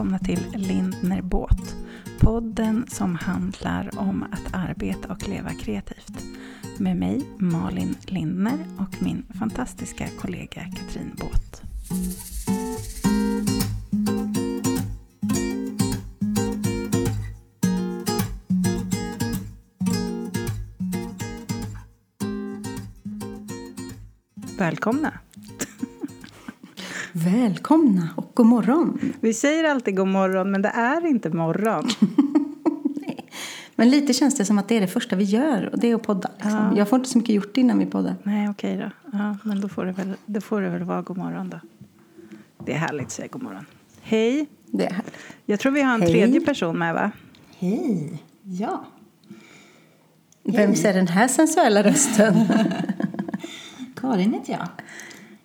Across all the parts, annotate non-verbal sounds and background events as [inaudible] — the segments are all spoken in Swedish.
välkomna till Lindner Båt. Podden som handlar om att arbeta och leva kreativt. Med mig Malin Lindner och min fantastiska kollega Katrin Båt. Välkomna! Välkomna och god morgon. Vi säger alltid god morgon, men det är inte morgon. [laughs] Men lite känns det som att det är det första vi gör och det är att podda. Liksom. Ja. Jag får inte så mycket gjort innan vi poddar. Nej, okej då. Ja, men då får, det väl, då får det väl vara god morgon då. Det är härligt att säga god morgon. Hej! Det är härligt. Jag tror vi har en Hej. tredje person med, va? Hej! Ja. Vem är den här sensuella rösten? [laughs] Karin heter jag.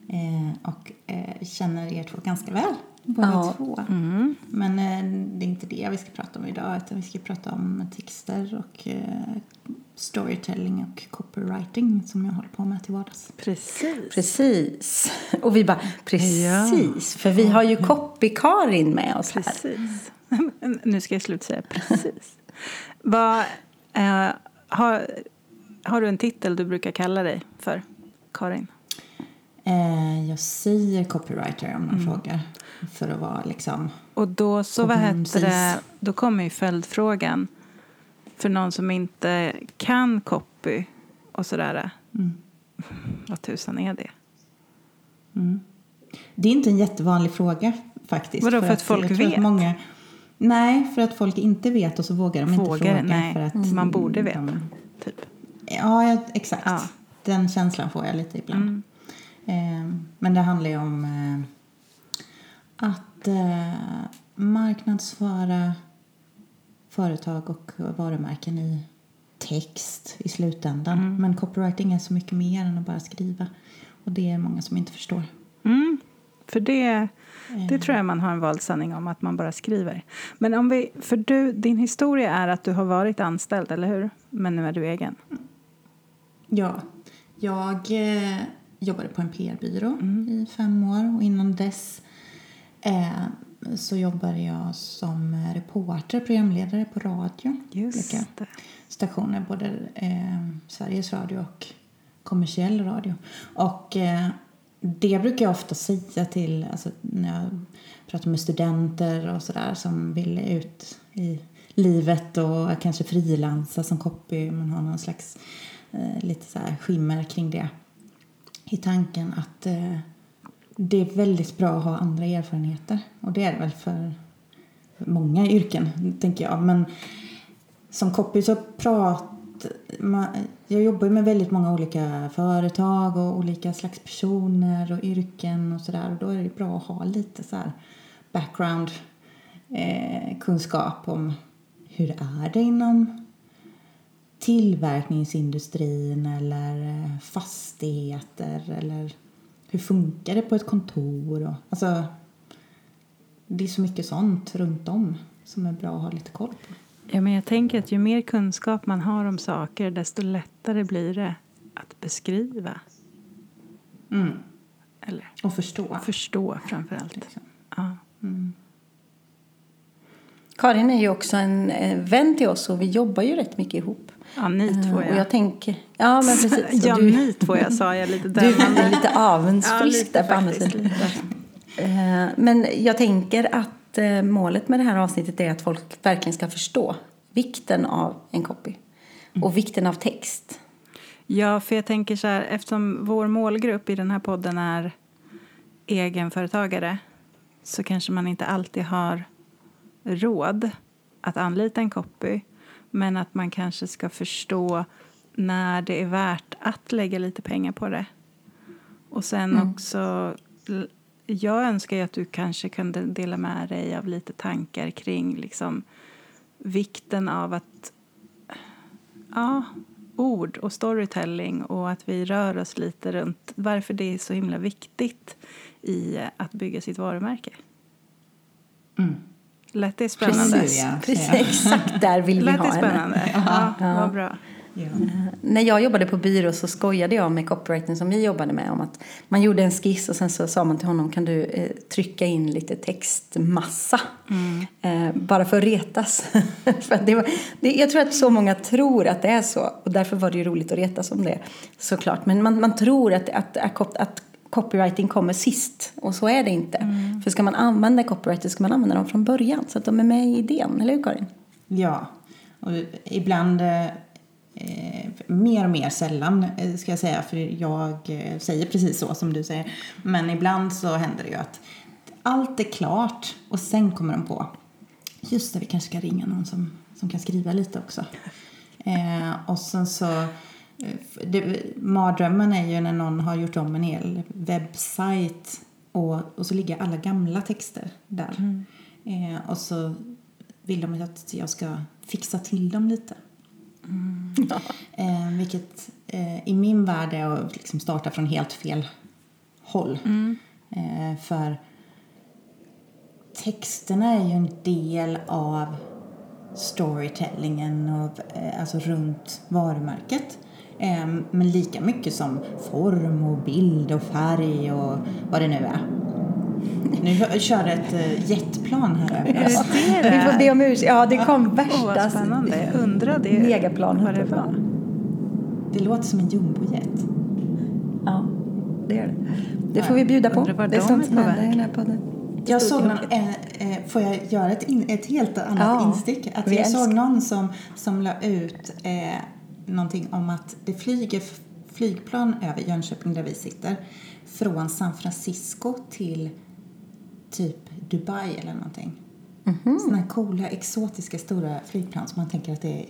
Eh, och eh, känner er två ganska väl, båda Ja. två. Men eh, det är inte det vi ska prata om idag, utan vi ska prata om texter och eh, storytelling och copywriting som jag håller på med till vardags. Precis. precis. Och vi bara, precis. För vi har ju Copy-Karin med oss här. Precis. [laughs] nu ska jag sluta säga precis. [laughs] Vad, eh, har, har du en titel du brukar kalla dig för, Karin? Eh, jag säger copywriter om någon frågar. För att vara liksom... Och då så, vad heter det, då kommer ju följdfrågan för någon som inte kan copy och sådär. Mm. Vad tusan är det? Det är inte en jättevanlig fråga faktiskt. Vadå, för att folk jag tror vet? många, nej, för att folk inte vet och så vågar de inte Vågar, fråga. nej. För att Man borde veta, de- typ. Ja, ja, exakt. Ja. Den känslan får jag lite ibland. Mm. Eh, men det handlar ju om eh, att eh, marknadsföra företag och varumärken i text i slutändan. Mm. Men copywriting är så mycket mer än att bara skriva. Och det är många som inte förstår. Mm, för det, det tror jag man har en vald sanning om, att man bara skriver. Men om vi, för du, din historia är att du har varit anställd, eller hur? Men nu är du egen. Ja, jag eh, jobbade på en PR-byrå Mm. i fem år och innan dess eh, så jobbade jag som reporter, programledare på radio. Just stationer, både eh, Sveriges Radio och kommersiell radio. Och eh, det brukar jag ofta säga till, alltså, när jag pratar med studenter och sådär som vill ut i livet och kanske frilansa som copy, men har någon slags eh, lite så skimmer kring det i tanken att eh, det är väldigt bra att ha andra erfarenheter. Och det är det väl för många yrken, tänker jag. Men som copy så pratar... Jag jobbar ju med väldigt många olika företag och olika slags personer och yrken och sådär. Och då är det bra att ha lite så här background eh, kunskap om hur är det inom tillverkningsindustrin eller eh, fastigheter eller hur funkar det på ett kontor? Och, alltså, det är så mycket sånt runt om som är bra att ha lite koll på. Ja, men jag tänker att ju mer kunskap man har om saker, desto lättare blir det att beskriva. Eller Och förstå. förstå framför allt. Liksom. Ja. Karin är ju också en eh, vän till oss och vi jobbar ju rätt mycket ihop. Ja, ni två, Eh, Och ja. jag tänker... Ja, men [laughs] precis. Och Ja, du, ni två, jag sa jag lite du är dömande. lite avundsfrisk lite där på andra. Eh, Men jag tänker att eh, målet med det här avsnittet är att folk verkligen ska förstå vikten av en copy. Och vikten av text. Ja, för jag tänker så här, eftersom vår målgrupp i den här podden är egenföretagare så kanske man inte alltid har råd att anlita en copy men att man kanske ska förstå när det är värt att lägga lite pengar på det. Och sen också, l- jag önskar att du kanske kunde dela med dig av lite tankar kring liksom vikten av att ja, ord och storytelling och att vi rör oss lite runt varför det är så himla viktigt i att bygga sitt varumärke. Lät det spännande? Precis, ja. Precis, [laughs] exakt där vill vi Lät ha det henne. spännande? Ja, Ja. vad bra. Ja. När jag jobbade på byrå så skojade jag med copywriting som vi jobbade med om att man gjorde en skiss och sen så sa man till honom kan du eh, trycka in lite textmassa eh, bara för att retas. [laughs] för att det var, det, jag tror att så många tror att det är så och därför var det ju roligt att retas om det såklart. Men man, man tror att, att, att, att copywriting kommer sist och så är det inte. För ska man använda copywriting ska man använda dem från början så att de är med i idén, eller hur Karin? Ja, och ibland eh, mer och mer sällan eh, ska jag säga för jag eh, säger precis så som du säger. Men ibland så händer det ju att allt är klart och sen kommer de på just det, vi kanske ska ringa någon som, som kan skriva lite också. Eh, och sen så det, mardrömmen är ju när någon har gjort om en hel webbsajt och, och så ligger alla gamla texter där. Eh, och så vill de att jag ska fixa till dem lite. [laughs] Eh, vilket eh, i min värld är att liksom starta från helt fel håll. Eh, för texterna är ju en del av storytellingen och, eh, alltså runt varumärket. Eh, men lika mycket som form och bild och färg och vad det nu är. Nu kör ett eh, jetplan här [laughs] över oss. Vi får be om ursäkt. Ja, det kom värsta vad spännande. Jag undrar det, megaplan. vad det var. Det låter som en jumbojet. Ja, det gör det. Det får vi bjuda på. Det är sånt som på händer i den här podden. Jag såg någon, eh, eh, får jag göra ett, in, ett helt annat Ja, instick? Att vi jag såg älskar. någon som, som la ut eh, någonting om att det flyger flygplan över Jönköping där vi sitter från San Francisco till typ Dubai eller någonting. Mhm. Såna här coola, exotiska, stora flygplan som man tänker att det är...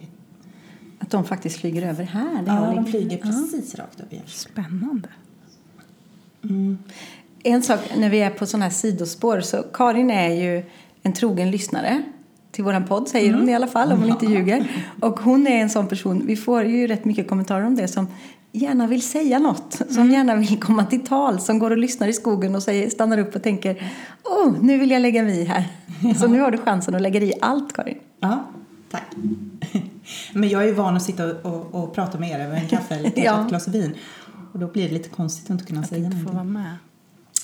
Att de faktiskt flyger över här. Ja, de flyger Ja. precis rakt över Jönköping. Spännande. En sak när vi är på sådana här sidospår så Karin är ju en trogen lyssnare till våran podd säger hon i alla fall om hon inte ljuger. Och hon är en sån person, vi får ju rätt mycket kommentarer om det som gärna vill säga något, som gärna vill komma till tal, som går och lyssnar i skogen och säger, stannar upp och tänker oh, nu vill jag lägga mig i här. Så nu har du chansen att lägga dig i allt Karin. Ja, tack. Men jag är ju van att sitta och, och, och prata med er över en kaffe eller [laughs] Ja. ett glas vin. Och då blir det lite konstigt att inte kunna Att säga inte få vara med.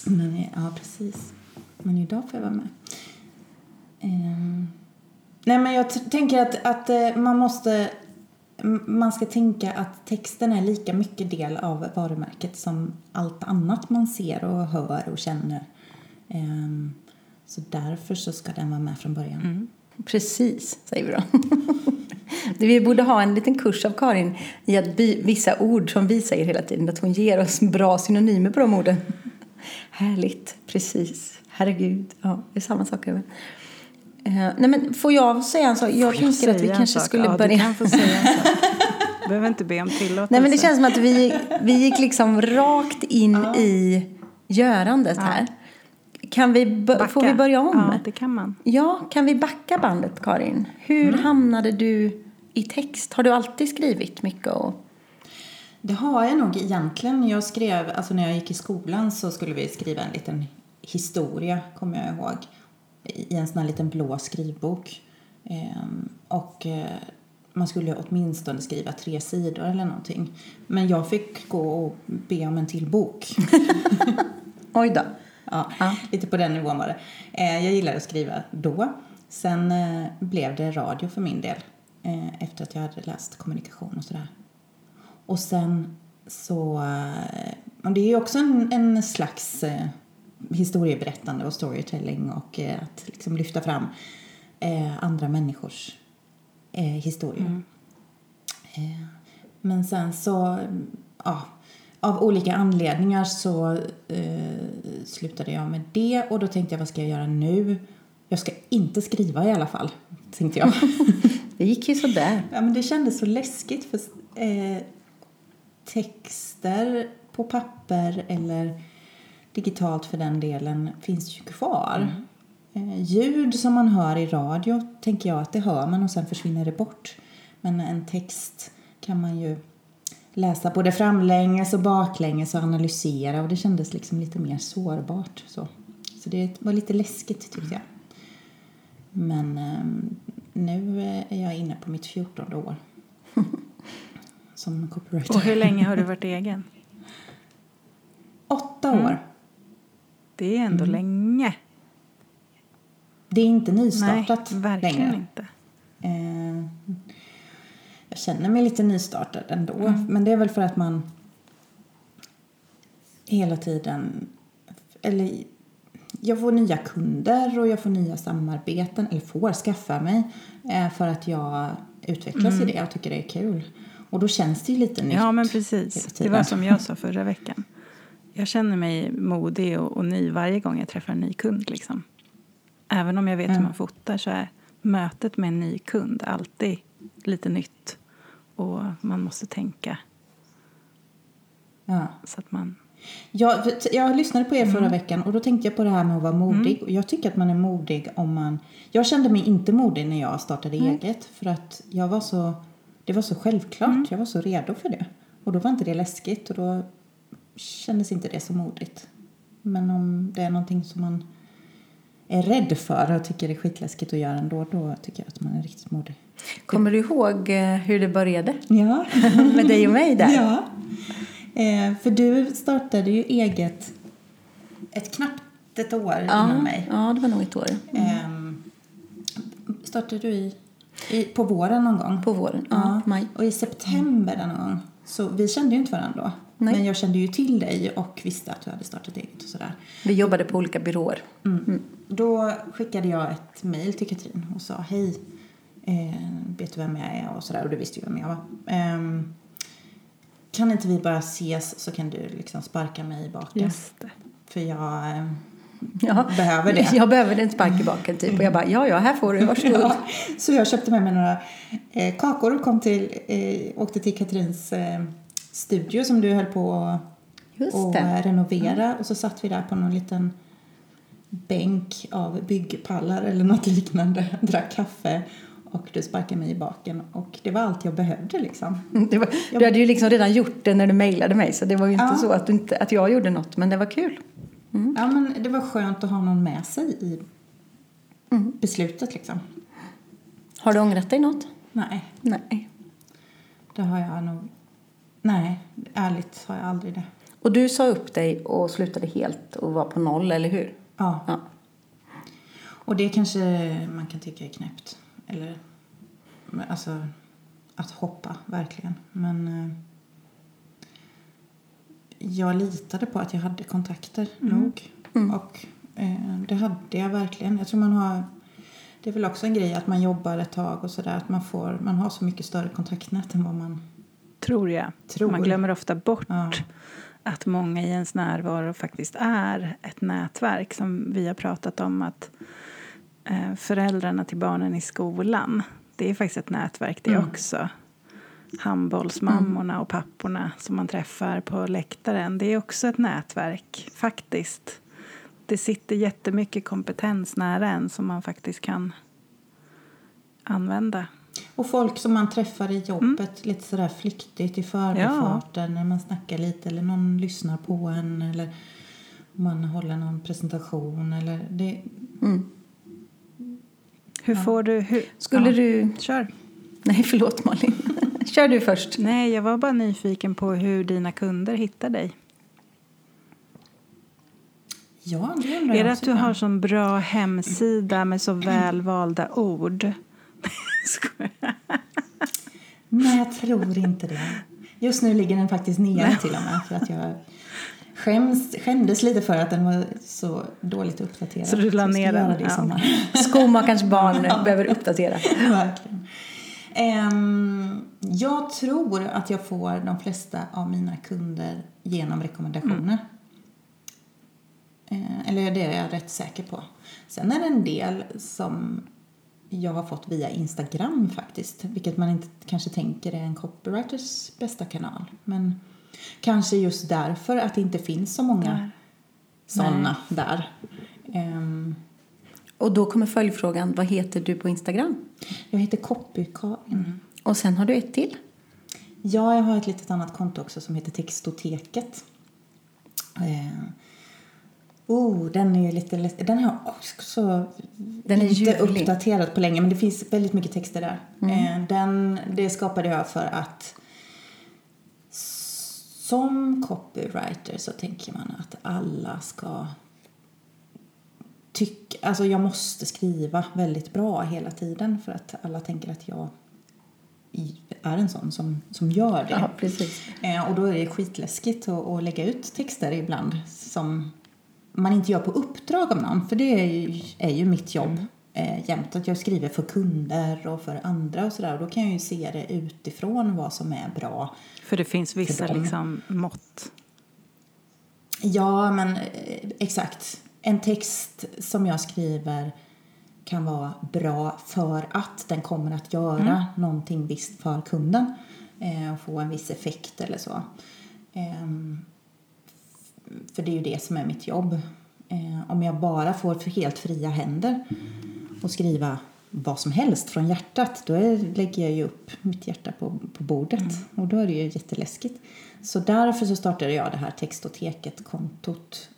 Men, ja, precis. Men idag får jag vara med. Ehm. Nej, men jag tänker att, att eh, man måste... Man ska tänka att texten är lika mycket del av varumärket som allt annat man ser och hör och känner. Ehm, så därför så ska den vara med från början. Mm. Precis, säger vi då. [laughs] Vi borde ha en liten kurs av Karin i att by, vissa ord som vi säger hela tiden, att hon ger oss bra synonymer på de orden. [laughs] Härligt, precis, herregud, ja, det är samma sak över. Eh, nej men får jag säga en sak? Jag tänker att vi kanske sak. skulle ja, börja... Du kan få säga en sak. Du [laughs] behöver inte be om tillåtelse. Nej men det känns som att vi, vi gick liksom rakt in i görandet här. Kan vi, Backa. får vi börja om? Ja, det kan man. Ja, kan vi backa bandet Karin? Hur Mm. hamnade du i text? Har du alltid skrivit mycket? Och... Det har jag nog egentligen. Jag skrev, alltså när jag gick i skolan så skulle vi skriva en liten historia, kommer jag ihåg. I en sån här liten blå skrivbok. Ehm, och eh, man skulle åtminstone skriva tre sidor eller någonting. Men jag fick gå och be om en till bok. [laughs] Oj då. Ja, Ja. Lite på den nivån var det. Eh, jag gillade att skriva då. Sen eh, blev det radio för min del. Efter att jag hade läst kommunikation och sådär. Och sen så... Och det är ju också en, en slags historieberättande och storytelling och eh, att liksom lyfta fram eh, andra människors eh, historier. Eh, men sen så, ja, av olika anledningar så eh, slutade jag med det och då tänkte jag vad ska jag göra nu? Jag ska inte skriva i alla fall, tänkte jag. [laughs] Det gick ju sådär. ja, men det kändes så läskigt för eh, texter på papper eller digitalt för den delen finns ju kvar. Eh, ljud som man hör i radio tänker jag att det hör man och sen försvinner det bort. Men en text kan man ju läsa både framlänges och baklänges och analysera och det kändes liksom lite mer sårbart. Så, så det var lite läskigt tyckte jag. Men ehm, nu eh, är jag inne på mitt fjortonde år. [laughs] som copywriter. Och hur länge har du varit egen? [laughs] Åtta Mm. Det är ändå Mm. länge. Det är inte Nej, nystartat verkligen längre. inte. Eh, jag känner mig lite nystartad ändå. Mm. Men det är väl för att man hela tiden... Eller jag får nya kunder och jag får nya samarbeten. Eller får skaffa mig. Eh, för att jag utvecklas i det och tycker det är kul. Och då känns det ju lite nytt. Mm. Ja, men precis. Det var som jag sa förra veckan. Jag känner mig modig och, och ny varje gång jag träffar en ny kund. Liksom. Även om jag vet hur Mm. man fotar så är mötet med en ny kund alltid lite nytt. Och man måste tänka Ja. så att man... Jag, jag lyssnade på er förra Mm. veckan och då tänkte jag på det här med att vara modig. Och jag tycker att man är modig om man... Jag kände mig inte modig när jag startade eget för att jag var så... Det var så självklart. Mm. Jag var så redo för det. Och då var inte det läskigt och då kändes inte det så modigt. Men om det är någonting som man är rädd för och tycker det är skitläskigt att göra ändå, då tycker jag att man är riktigt modig. Kommer du ihåg eh, hur det började? Ja. [laughs] Med dig och mig där? Ja. Eh, för du startade ju eget ett knappt ett år innan mig. ja, det var nog ett år. Ehm, startade du i, i, på våren någon gång? På våren, ja, maj. Och i september den gång. Så vi kände ju inte varandra då. Nej. Men jag kände ju till dig och visste att du hade startat eget och sådär. Vi jobbade på olika byråer. Mm. Då skickade jag ett mejl till Katrin och sa hej, eh, vet du vem jag är och sådär och du visste ju vem jag var. Ehm, kan inte vi bara ses så kan du liksom sparka mig i baken? Just det. För jag eh, Ja. behöver det. Jag behöver en spark i baken typ. Och jag bara, ja ja, här får du, varsågod. [laughs] Ja, så jag köpte med mig några eh, kakor och kom till, eh, åkte till Katrins eh, studio som du höll på att renovera. Och så satt vi där på någon liten bänk av byggpallar eller något [laughs] liknande, drack kaffe och du sparkade mig i baken. Och det var allt jag behövde liksom. [laughs] Var, du hade ju liksom redan gjort det när du mejlade mig så det var ju inte Ja. så att, inte, att jag gjorde något men det var kul. Ja, men det var skönt att ha någon med sig i Mm. beslutet liksom. Har du ångrat dig något? Nej, Nej. det har jag nog... Nej, ärligt har jag aldrig det. Och du sa upp dig och slutade helt och var på noll, eller hur? Ja. Ja. Och det kanske man kan tycka är knäppt. Eller, alltså, att hoppa, verkligen. Men eh, jag litade på att jag hade kontakter nog. Och eh, det hade jag verkligen. Jag tror man har... Det är väl också en grej att man jobbar ett tag och sådär. Att man, får, man har så mycket större kontaktnät än vad man... Tror jag. Tror. Man glömmer ofta bort Ja. att många i ens närvaro faktiskt är ett nätverk som vi har pratat om att eh, föräldrarna till barnen i skolan det är faktiskt ett nätverk det Mm. också. Handbollsmammorna och papporna som man träffar på läktaren det är också ett nätverk faktiskt. Det sitter jättemycket kompetens nära en som man faktiskt kan använda. Och folk som man träffar i jobbet lite sådär flyktigt i förbifarten när man snackar lite eller någon lyssnar på en eller man håller någon presentation eller det... Hur får du... Hur, Skulle Ja, du... Kör. Nej, förlåt Malin. [laughs] Kör du först. Nej, jag var bara nyfiken på hur dina kunder hittar dig. Ja, det undrar Är det att du har sån bra hemsida med så välvalda ord? [laughs] Skojar. Nej, jag tror inte det. Just nu ligger den faktiskt nere till och med för att jag skäms, skämdes lite för att den var så dåligt uppdaterad. Så du la ner den? Ja. Skomakarens barn [laughs] behöver uppdatera. Verkligen. Ehm, jag tror att jag får de flesta av mina kunder genom rekommendationer. Eh, eller det är jag rätt säker på. Sen är det en del som jag har fått via Instagram faktiskt. Vilket man inte kanske tänker är en copywriters bästa kanal. Men kanske just därför att det inte finns så många Där. sådana där. Ehm, Och då kommer följdfrågan, vad heter du på Instagram? jag heter Copy-Karin. Och sen har du ett till. Ja, jag har ett litet annat konto också som heter Textoteket. Eh, oh, den är ju lite lätt- Den har också Den är inte ljuvlig. uppdaterad på länge, men det finns väldigt mycket texter där. Eh, den, det skapade jag för att som copywriter så tänker man att alla ska tycka, alltså jag måste skriva väldigt bra hela tiden för att alla tänker att jag är en sån som, som gör det. Ja, precis. Eh, och då är det skitläskigt att, att lägga ut texter ibland som man inte gör på uppdrag av någon, för det är ju, är ju mitt jobb eh, jämt. Att jag skriver för kunder och för andra och sådär. Då kan jag ju se det utifrån vad som är bra. För det finns vissa liksom, mått. Ja, men eh, exakt. En text som jag skriver kan vara bra för att den kommer att göra Mm. någonting visst för kunden eh, och få en viss effekt eller så. F- för det är ju det som är mitt jobb. Eh, om jag bara får helt fria händer och skriva vad som helst från hjärtat då lägger jag ju upp mitt hjärta på, på bordet och då är det ju jätteläskigt. Så därför så startade jag det här Textoteket-kontot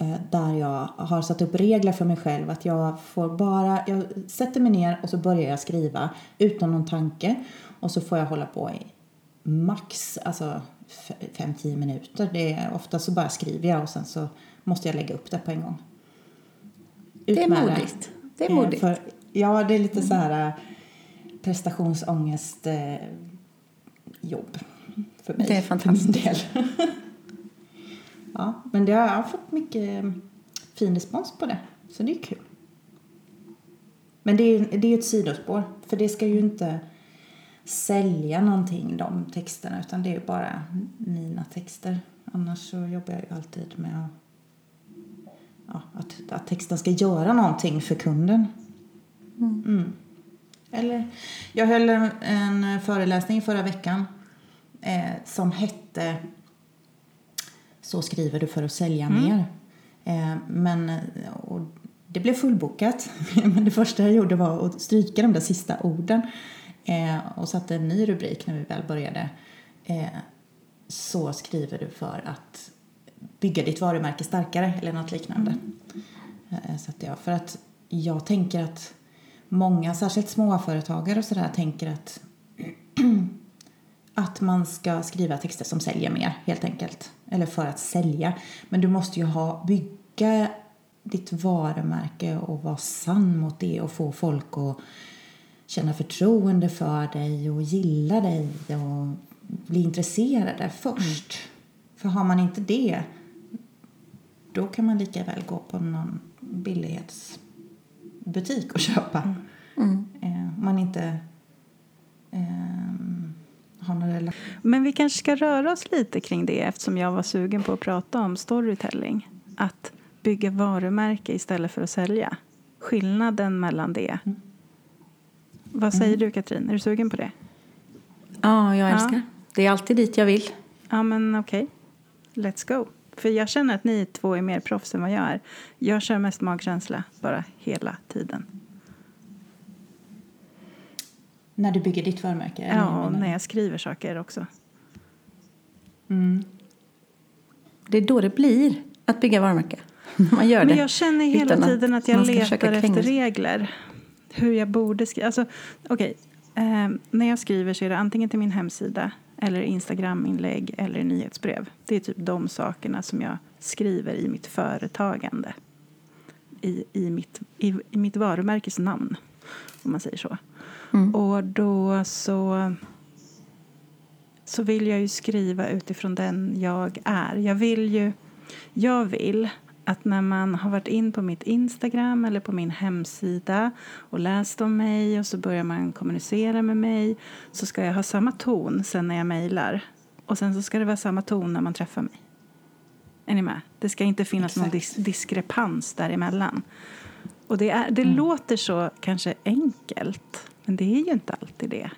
eh, där jag har satt upp regler för mig själv att jag får bara, jag sätter mig ner och så börjar jag skriva utan någon tanke och så får jag hålla på i max, alltså 5-10 minuter. Det är, ofta så bara skriver jag och sen så måste jag lägga upp det på en gång. Ut Det är modigt. Det är Eh, modigt. För, ja, det är lite så här eh, prestationsångest eh, jobb för mig. Det är fantastiskt. Del. [laughs] ja, men det har, jag har fått mycket eh, fin respons på det, så det är kul. Men det är det är ett sidospår, för det ska ju inte sälja någonting, de texterna, utan det är bara mina texter. Annars så jobbar jag ju alltid med att, ja, att, att texten ska göra någonting för kunden. Mm. Eller, jag höll en, en föreläsning förra veckan eh, som hette Så skriver du för att sälja mer. Eh, men, och det blev fullbokat. [laughs] men det första jag gjorde var att stryka de där sista orden eh, och satte en ny rubrik när vi väl började. Eh, så skriver du för att bygga ditt varumärke starkare eller något liknande. Eh, satte jag. För att jag tänker att många, särskilt småföretagare och sådär, tänker att [clears throat] att man ska skriva texter som säljer mer, helt enkelt. Eller för att sälja. Men du måste ju ha, bygga ditt varumärke och vara sann mot det och få folk att känna förtroende för dig och gilla dig och bli intresserade först. För har man inte det, då kan man lika väl gå på någon billighetsbutik och köpa. Eh, Om man inte ehm, har någon relation. Men vi kanske ska röra oss lite kring det eftersom jag var sugen på att prata om storytelling. Att bygga varumärke istället för att sälja. Skillnaden mellan det. Vad säger du Katrin? Är du sugen på det? Ja, jag Ja. älskar. Det är alltid dit jag vill. Ja, men okej. Let's go. För jag känner att ni två är mer proffs än vad jag är. Jag kör mest magkänsla bara hela tiden. När du bygger ditt varumärke? Ja, och när jag skriver saker också. Mm. Det är då det blir att bygga varumärke. [laughs] Man gör det. Men jag känner hela tiden att jag letar efter regler. Hur jag borde skriva. Alltså, okej. Eh, när jag skriver så är det antingen till min hemsida eller Instagram-inlägg eller nyhetsbrev. Det är typ de sakerna som jag skriver i mitt företagande. I, i, mitt, i, i mitt varumärkes namn, om man säger så. Mm. Och då så, så vill jag ju skriva utifrån den jag är. Jag vill ju... Jag vill att när man har varit in på mitt Instagram eller på min hemsida och läst om mig och så börjar man kommunicera med mig så ska jag ha samma ton sen när jag mejlar. Och sen så ska det vara samma ton när man träffar mig. Är ni med? Det ska inte finnas någon Exakt. dis- diskrepans däremellan. Och det, är, det låter så kanske enkelt, men det är ju inte alltid det.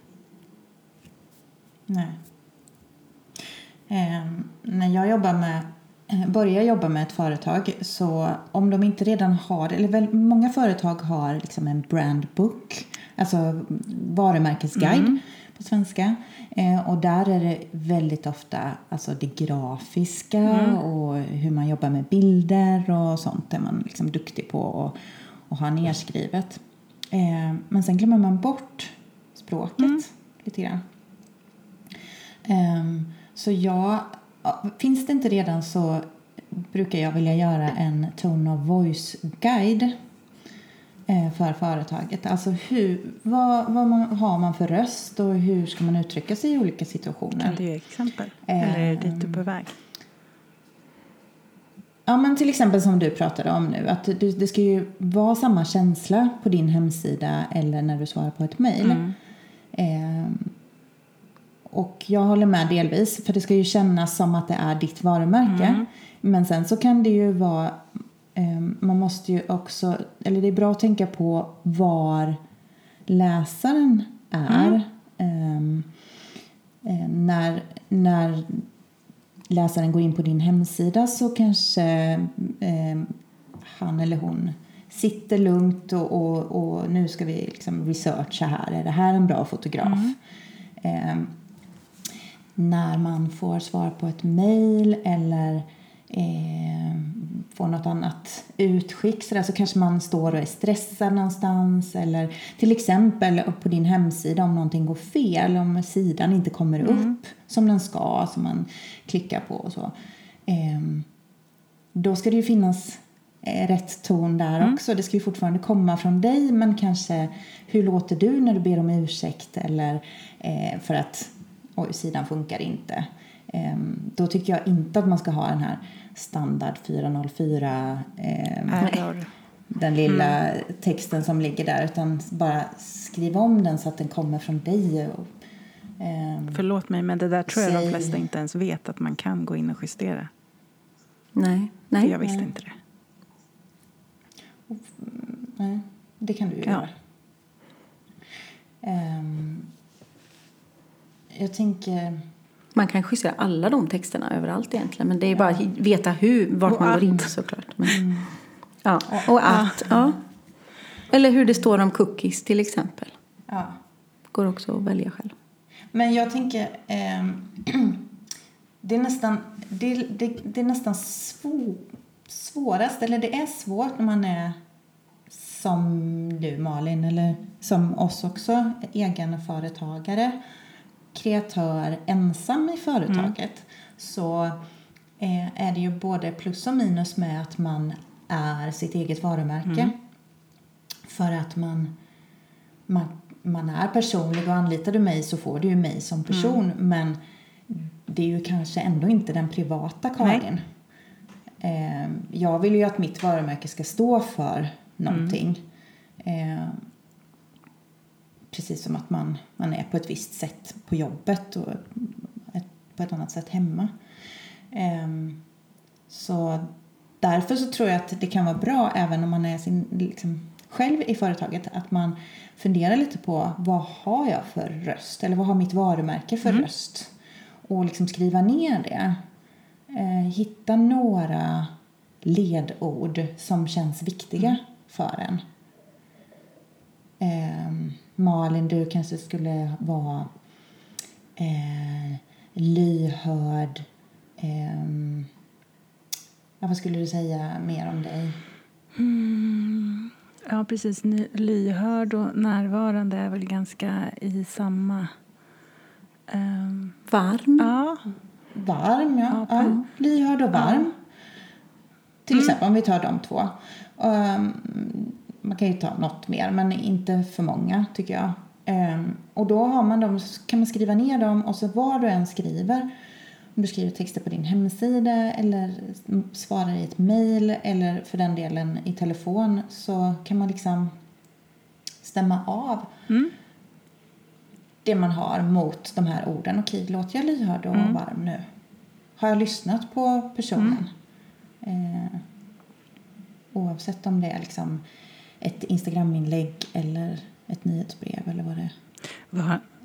Nej. Ehm, när jag jobbar med, eh, börjar jobba med ett företag så om de inte redan har, eller väl, många företag har liksom en brandbook, alltså varumärkesguide på svenska. Eh, och där är det väldigt ofta alltså det grafiska och hur man jobbar med bilder och sånt är man liksom duktig på och, och ha nerskrivet. Eh, men sen glömmer man bort språket lite grann. Ehm, så jag ja, finns det inte redan så brukar jag vilja göra en tone of voice-guide eh, för företaget. Alltså hur, vad, vad man, har man för röst och hur ska man uttrycka sig i olika situationer? Kan du ge exempel? Eller är det dit du är på väg? Ja, men till exempel som du pratade om nu, att det, det ska ju vara samma känsla på din hemsida eller när du svarar på ett mejl. Mm. Eh, och jag håller med delvis, för det ska ju kännas som att det är ditt varumärke. Mm. Men sen så kan det ju vara, eh, man måste ju också, eller det är bra att tänka på var läsaren är. Mm. Eh, eh, när, när läsaren går in på din hemsida så kanske eh, han eller hon sitter lugnt och, och, och nu ska vi liksom researcha här. Är det här en bra fotograf? Eh, när man får svar på ett mejl eller eh, får något annat utskick så, där, så kanske man står och är stressad någonstans eller till exempel på din hemsida om någonting går fel, om sidan inte kommer upp som den ska, som man klickar på och så. Eh, då ska det ju finnas eh, rätt ton där också. Det ska ju fortfarande komma från dig men kanske hur låter du när du ber om ursäkt eller eh, för att oj, sidan funkar inte. Ehm, då tycker jag inte att man ska ha den här standard 404 ehm, Error. den lilla texten som ligger där utan bara skriva om den så att den kommer från dig. Och, ehm, Förlåt mig, men det där tror jag de Säg- flesta inte ens vet att man kan gå in och justera. Nej. För Nej. jag visste inte det. nej, det kan du ju Ja. göra. Ehm, jag tänker... Man kan justera alla de texterna överallt egentligen. Men det är bara att veta hur, vart Och man går in att. såklart. Men, ja. Och att, ja. Eller hur det står om cookies till exempel. Ja. Går också att välja själv. Men jag tänker... ehm, [clears throat] det är nästan, det, det, det är nästan svå, svårast, eller det är svårt när man är som du Malin, eller som oss också, egenföretagare, kreatör, ensam i företaget. Så eh, är det ju både plus och minus med att man är sitt eget varumärke. För att man man, man är personlig och anlitar du mig så får du ju mig som person. Men det är ju kanske ändå inte den privata Karin. Eh, jag vill ju att mitt varumärke ska stå för någonting. Eh, precis som att man, man är på ett visst sätt på jobbet och ett, på ett annat sätt hemma. Eh, så därför så tror jag att det kan vara bra även om man är sin, liksom, själv i företaget att man funderar lite på vad har jag för röst eller vad har mitt varumärke för röst och liksom skriva ner det. Eh, hitta några ledord som känns viktiga för en. Eh, Malin, du kanske skulle vara eh, lyhörd. ja, vad skulle du säga mer om dig? Ja, precis. Lyhörd och närvarande är väl ganska i samma... ehm, Varm. ja, Varm, ja. Ja, ja. Lyhörd och varm. Till exempel om vi tar de två. Um, man kan ju ta något mer, men inte för många tycker jag. Um, och då har man dem, kan man skriva ner dem och så var du än skriver. Om du skriver texter på din hemsida eller svarar i ett mejl eller för den delen i telefon så kan man liksom stämma av det man har mot de här orden. Okej, låter jag lyhörd och varm nu? Har jag lyssnat på personen? Eh, oavsett om det är liksom ett Instagraminlägg eller ett nyhetsbrev eller vad det är.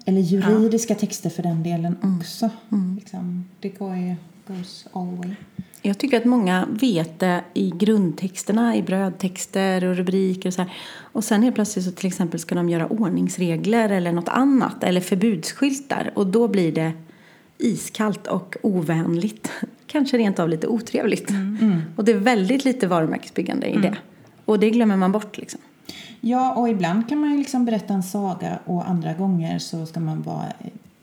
Eller juridiska texter för den delen också. Liksom, det går ju, goes all way. Jag tycker att många vet det i grundtexterna, i brödtexter och rubriker och så här. Och sen helt plötsligt så till exempel ska de göra ordningsregler eller något annat eller förbudsskyltar och då blir det iskallt och ovänligt. [laughs] Kanske rent av lite otrevligt. Och det är väldigt lite varumärkesbyggande i det. Och det glömmer man bort liksom. Ja, och ibland kan man ju liksom berätta en saga och andra gånger så ska man vara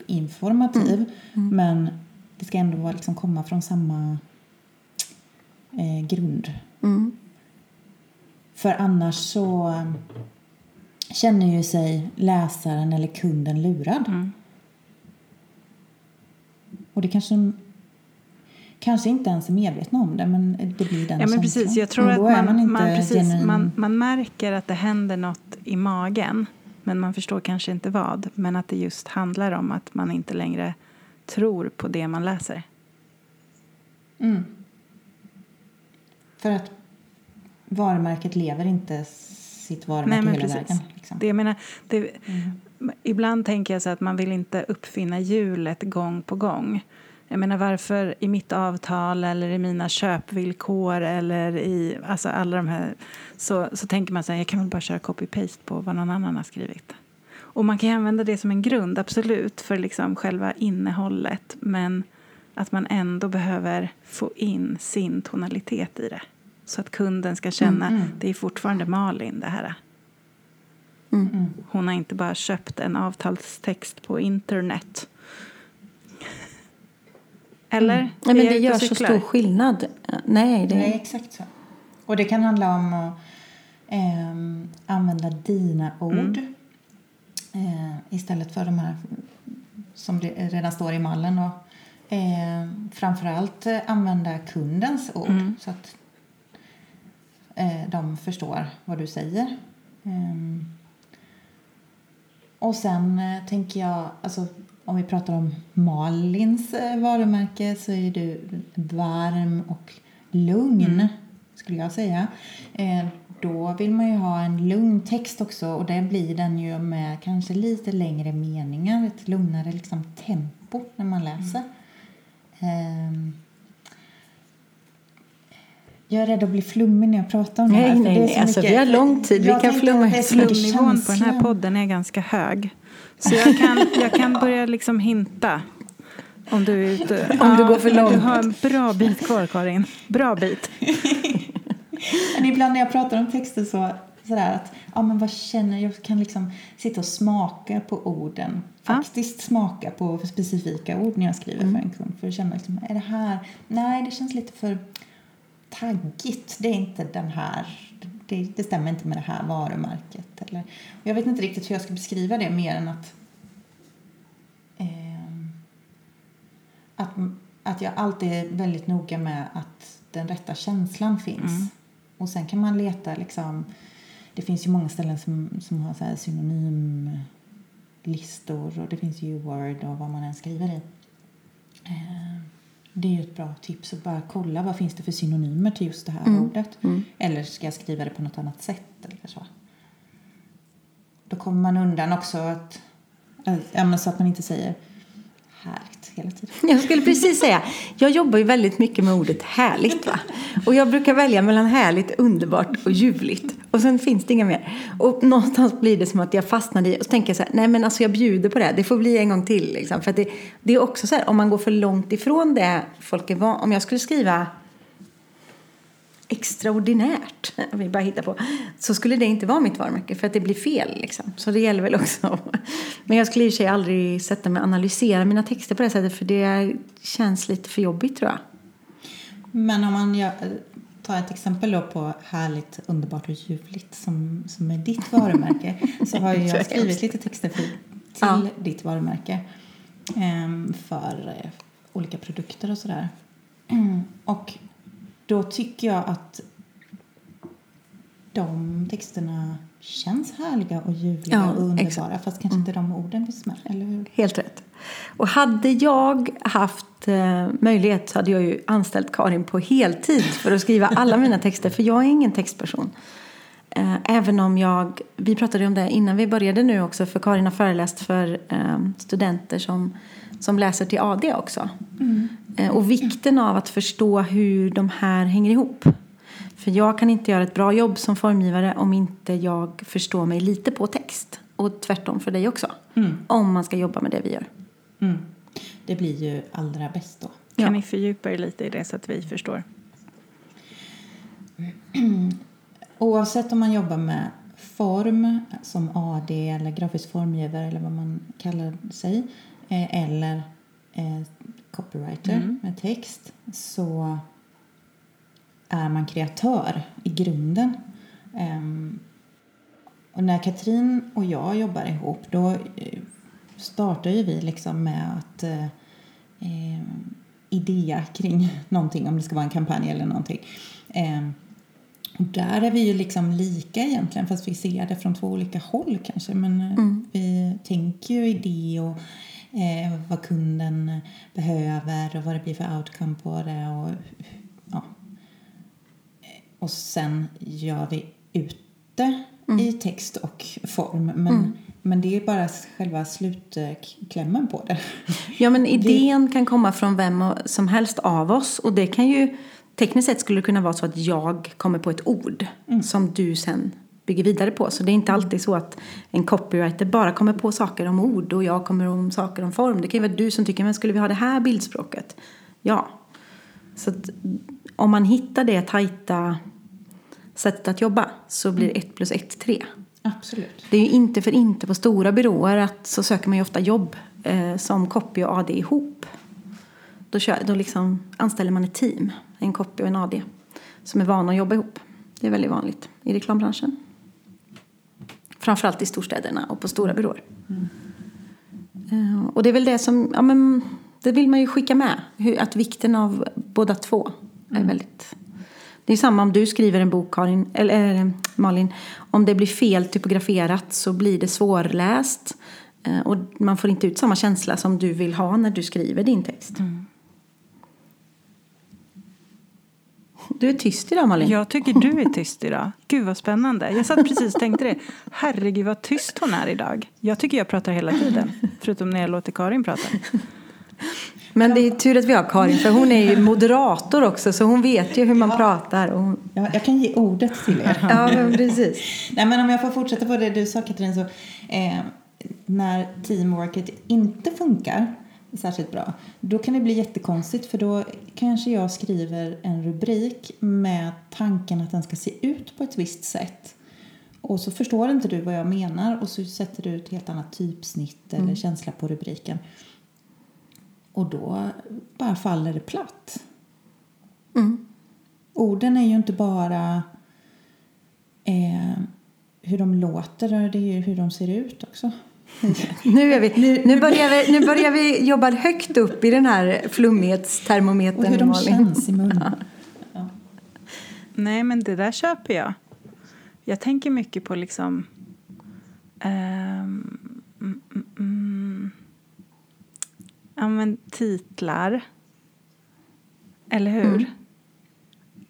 informativ. Men det ska ändå liksom, komma från samma eh, grund. Mm. För annars så känner ju sig läsaren eller kunden lurad. Mm. Och det kanske kanske inte ens är medvetna om det, men det blir den Ja, men precis. Jag tror att man, inte man, precis, man, man märker att det händer något i magen men man förstår kanske inte vad. Men att det just handlar om att man inte längre tror på det man läser. Mm. För att varumärket lever inte sitt varumärke men hela precis. vägen. Liksom. Det jag menar, det, Mm. Ibland tänker jag så att man vill inte uppfinna hjulet gång på gång. Jag menar varför i mitt avtal eller i mina köpvillkor eller i alltså alla de här så, så tänker man så här, jag kan väl bara köra copy-paste på vad någon annan har skrivit. Och man kan använda det som en grund, absolut, för liksom själva innehållet. Men att man ändå behöver få in sin tonalitet i det. Så att kunden ska känna, Mm, mm. det är fortfarande Malin det här. Mm. Hon har inte bara köpt en avtalstext på internet. Eller? Nej, men det gör så stor skillnad. Nej, det... Nej, exakt så. Och det kan handla om att ehm, använda dina ord eh, istället för de här som redan står i mallen. Och, eh, framförallt eh, använda kundens ord Mm. så att eh, de förstår vad du säger. Ehm, och sen eh, tänker jag, alltså om vi pratar om Malins eh, varumärke så är du varm och lugn skulle jag säga. Eh, då vill man ju ha en lugn text också och det blir den ju med kanske lite längre meningar, ett lugnare liksom, tempo när man läser. Ehm, jag är rädd att bli flummig när jag pratar om det Nej, här. nej, det är nej. så Alltså, mycket- vi har lång tid. Vi Jag kan tänkte flumma ut Flumnivån på den här podden är ganska hög. Så jag kan, jag kan börja liksom hinta. Om du är ute. Om du går för men Du långt. har en bra bit kvar, Karin. Bra bit. [laughs] Men ibland när jag pratar om texter så sådär att ja men vad känner jag? Jag kan liksom sitta och smaka på orden. Ja. Faktiskt smaka på specifika ord när jag skriver Mm. för en kund. För att känna liksom, är det här? Nej, det känns lite för taggigt. Det är inte den här. Det, det stämmer inte med det här varumärket. Eller, jag vet inte riktigt hur jag ska beskriva det mer än att ehm, att, att jag alltid är väldigt noga med att den rätta känslan finns. Mm. Och sen kan man leta liksom, det finns ju många ställen som, som har så synonymlistor och det finns ju Word och vad man än skriver i. Eh, Det är ett bra tips att bara kolla vad finns det för synonymer till just det här Mm. ordet. Mm. Eller ska jag skriva det på något annat sätt eller så. Då kommer man undan också att, så att man inte säger härligt hela tiden. Jag skulle precis säga, jag jobbar ju väldigt mycket med ordet härligt. Va? Och jag brukar välja mellan härligt, underbart och ljuvligt. Och sen finns det inga mer. Och någonstans blir det som att jag fastnar i och så tänker jag så här, nej men alltså jag bjuder på det. här. Det får bli en gång till. Liksom. För att det, det är också så här, om man går för långt ifrån det folk är van Om jag skulle skriva extraordinärt, vi bara hittar på, så skulle det inte vara mitt varumärke för att det blir fel. Liksom. Så det gäller väl också. Men jag skulle i och för sig aldrig sätta mig och analysera mina texter på det sättet för det känns lite för jobbigt tror jag. Men om man gör, tar ett exempel då på härligt, underbart och ljuvligt som, som är ditt varumärke [laughs] så har jag skrivit lite texter för, till Ja. ditt varumärke ehm, för eh, olika produkter och sådär. Mm. [clears throat] Och då tycker jag att de texterna känns härliga och ljuvliga Ja, och underbara exakt. fast kanske inte de orden finns med, eller hur? Helt rätt. Och hade jag haft eh, möjlighet så hade jag ju anställt Karin på heltid för att skriva alla mina texter. För jag är ingen textperson. Eh, även om jag, vi pratade om det innan vi började nu också, för Karin har föreläst för eh, studenter som, som läser till AD också. Eh, och vikten av att förstå hur de här hänger ihop. För jag kan inte göra ett bra jobb som formgivare om inte jag förstår mig lite på text. Och tvärtom för dig också. Mm. Om man ska jobba med det vi gör. Mm. Det blir ju allra bäst då. Kan Ja. ni fördjupa er lite i det så att vi förstår? [clears throat] Oavsett om man jobbar med form som AD eller grafisk formgivare eller vad man kallar sig eh, eller eh, copywriter med text så är man kreatör i grunden. Ehm, och när Katrin och jag jobbar ihop då eh, startar ju vi liksom med att eh, eh, idea kring [laughs] någonting, om det ska vara en kampanj eller någonting. Eh, och där är vi ju liksom lika egentligen, fast vi ser det från två olika håll kanske. Men eh, Mm. vi tänker ju idé och eh, vad kunden behöver och vad det blir för outcome på det. Och, ja. och sen gör vi ute i text och form. Men, men det är bara själva slutklämmen på det. Ja, men [laughs] idén kan komma från vem som helst av oss. Och det kan ju, tekniskt sett skulle det kunna vara så att jag kommer på ett ord som du sen bygger vidare på. Så det är inte alltid så att en copywriter bara kommer på saker om ord och jag kommer om saker om form. Det kan ju vara du som tycker, men skulle vi ha det här bildspråket? Ja. Så att om man hittar det tajta sättet att jobba så blir ett plus ett tre. Absolut. Det är ju inte för inte på stora byråer att så söker man ju ofta jobb eh, som copy och AD ihop. Då, kör, då liksom anställer man ett team, en copy och en AD, som är vana att jobba ihop. Det är väldigt vanligt i reklambranschen. Framförallt i storstäderna och på stora byråer. Eh, och det är väl det som, ja men det vill man ju skicka med. Att vikten av båda två är väldigt det är samma om du skriver en bok, Karin, eller eh, Malin. Om det blir fel typograferat så blir det svårläst. Eh, Och man får inte ut samma känsla som du vill ha när du skriver din text. Du är tyst idag, Malin. Jag tycker du är tyst idag. Gud vad spännande. Jag satt precis och tänkte det. Herregud vad tyst hon är idag. Jag tycker jag pratar hela tiden. Förutom när jag låter Karin prata. Men det är tur att vi har Karin, för hon är ju moderator också, så hon vet ju hur man pratar. Och hon... Ja, jag kan ge ordet till er. Ja, men precis. Nej, men om jag får fortsätta på det du sa Katrin så eh, när teamworket inte funkar särskilt bra. Då kan det bli jättekonstigt för då kanske jag skriver en rubrik med tanken att den ska se ut på ett visst sätt. Och så förstår inte du vad jag menar och så sätter du ett helt annat typsnitt eller känsla på rubriken. Och då bara faller det platt. Orden är ju inte bara eh, hur de låter, det är ju hur de ser ut också. Nu, är vi, nu, börjar vi, nu börjar vi jobba högt upp i den här Och flummighetstermometern, hur de Malin. känns i munnen. Nej, men det där köper jag. Jag tänker mycket på liksom... ehm, mm, mm, mm, ja, men titlar. Eller hur?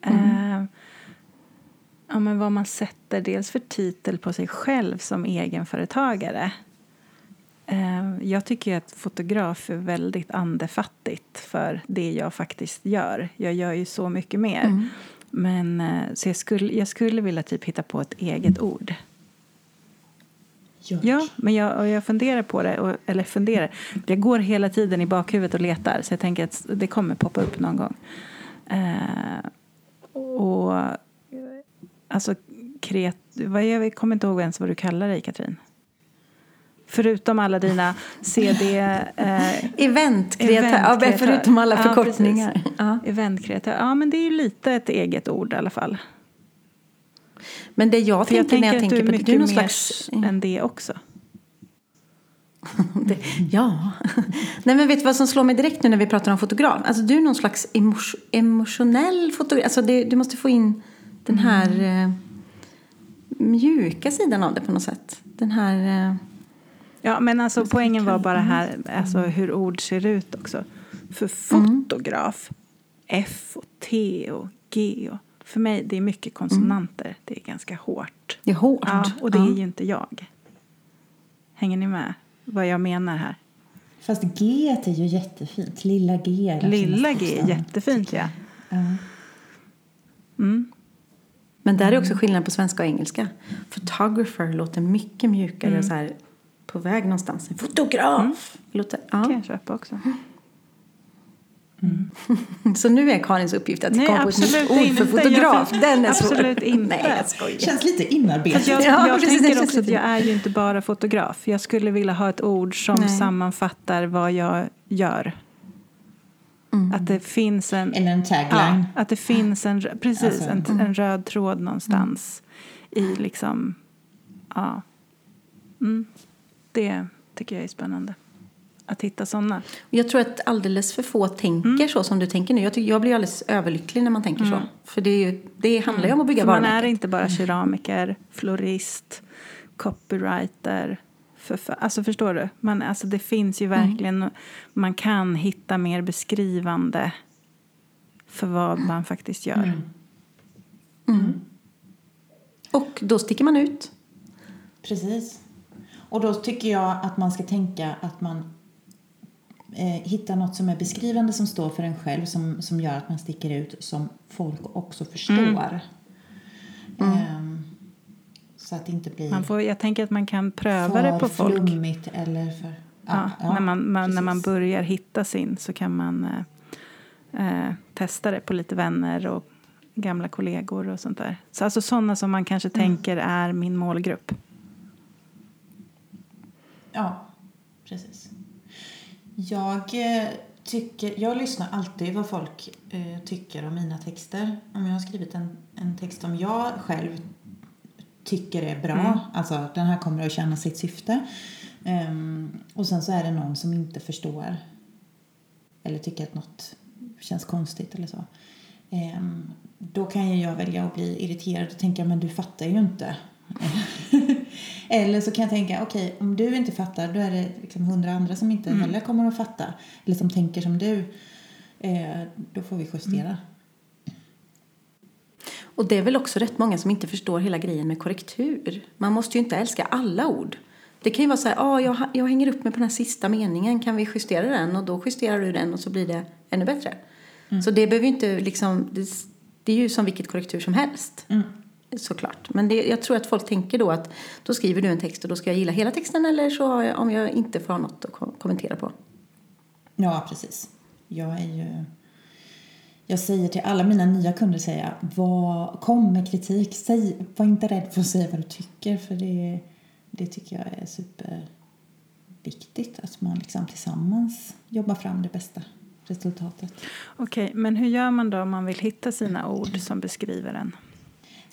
Ehm, ja, men vad man sätter dels för titel på sig själv som egenföretagare. Ehm, Jag tycker att fotograf är väldigt andefattigt för det jag faktiskt gör. Jag gör ju så mycket mer. Men, eh, så jag skulle, jag skulle vilja typ hitta på ett eget ord. Gör. Ja, men jag, jag funderar på det. Och, eller funderar. Jag går hela tiden i bakhuvudet och letar. Så jag tänker att det kommer poppa upp någon gång. Eh, och alltså kreat, vad, jag kommer inte ihåg ens vad du kallar dig, Katrin. Förutom alla dina CD... Eh, Eventkreatör, Eventkreatör. förutom alla förkortningar. Ja, eventkreatör. Ja, men det är ju lite ett eget ord i alla fall. Men det jag För jag tänker när tänker jag tänker på det, du är någon slags... än det också. [laughs] Det, ja. [laughs] Nej men vet du vad som slår mig direkt nu när vi pratar om fotograf? Alltså du är någon slags emo- emotionell fotograf. Alltså det, du måste få in den här eh, mjuka sidan av det på något sätt. Den här... Eh, Ja, men alltså poängen var bara här alltså, hur ord ser ut också. För fotograf, F och T och G och för mig det är mycket konsonanter. Det är ganska hårt. det är hårt. Ja, och det är Ja. ju inte jag. Hänger ni med vad jag menar här? Fast G är ju jättefint. Lilla G. är Lilla G är jättefint ja. Ja. Mm. Men där är också skillnad på svenska och engelska. Photographer låter mycket mjukare och så här på väg någonstans. En fotograf! Låter, kan ja. jag köpa också. [laughs] Så nu är Karins uppgift att Nej, komma på ett nytt absolut ord för inte. fotograf. Jag- Den är svår. absolut inte. Nej, jag skojar. Känns lite inarbetat. Jag, Ja, jag precis, tänker också att jag är ju inte bara fotograf. Jag skulle vilja ha ett ord som Nej. sammanfattar vad jag gör. Att det finns en... Eller en tagline. Ja, att det finns en, precis, Alltså, en, en röd tråd någonstans i liksom... Ja. Mm. Det tycker jag är spännande. Att hitta sådana. Jag tror att alldeles för få tänker Mm. så som du tänker nu. Jag, tycker, jag blir alldeles överlycklig när man tänker så. För det, är ju, det handlar ju om att bygga Mm. För man är varumärket. inte bara keramiker, florist, copywriter. För, för, alltså förstår du? Man, alltså det finns ju verkligen... Man kan hitta mer beskrivande för vad man faktiskt gör. Och då sticker man ut. Precis. Och då tycker jag att man ska tänka att man eh, hittar något som är beskrivande som står för en själv som, som gör att man sticker ut som folk också förstår. Ehm, så att det inte blir Man får, jag tänker att man kan pröva det på för folk. flummigt eller för... Ja, när, man, man, när man börjar hitta sin så kan man eh, eh, testa det på lite vänner och gamla kollegor och sånt där. Så alltså sådana som man kanske tänker är min målgrupp. Ja, precis. Jag eh, tycker, jag lyssnar alltid vad folk eh, tycker om mina texter. Om jag har skrivit en, en text som jag själv tycker är bra, alltså den här kommer att tjäna sitt syfte. Ehm, och sen så är det någon som inte förstår eller tycker att något känns konstigt eller så. Ehm, då kan ju jag välja att bli irriterad och tänka men du fattar ju inte. [laughs] eller så kan jag tänka okej om du inte fattar då är det liksom hundra andra som inte heller kommer att fatta. Eller som tänker som du. Eh, då får vi justera. Och det är väl också rätt många som inte förstår hela grejen med korrektur. Man måste ju inte älska alla ord. Det kan ju vara så här, ah, jag, jag hänger upp mig på den här sista meningen, kan vi justera den? Och då justerar du den och så blir det ännu bättre. Så det behöver ju inte liksom, det, det är ju som vilket korrektur som helst. Såklart. Men det, jag tror att folk tänker då att då skriver du en text och då ska jag gilla hela texten eller så har jag, om jag inte får ha något att kom- kommentera på. Ja, precis. Jag är ju... Jag säger till alla mina nya kunder, säger jag, var, kom med kritik. Säg, var inte rädd för att säga vad du tycker, för det, det tycker jag är superviktigt. Att man liksom tillsammans jobbar fram det bästa resultatet. Okej, men hur gör man då om man vill hitta sina ord som beskriver en?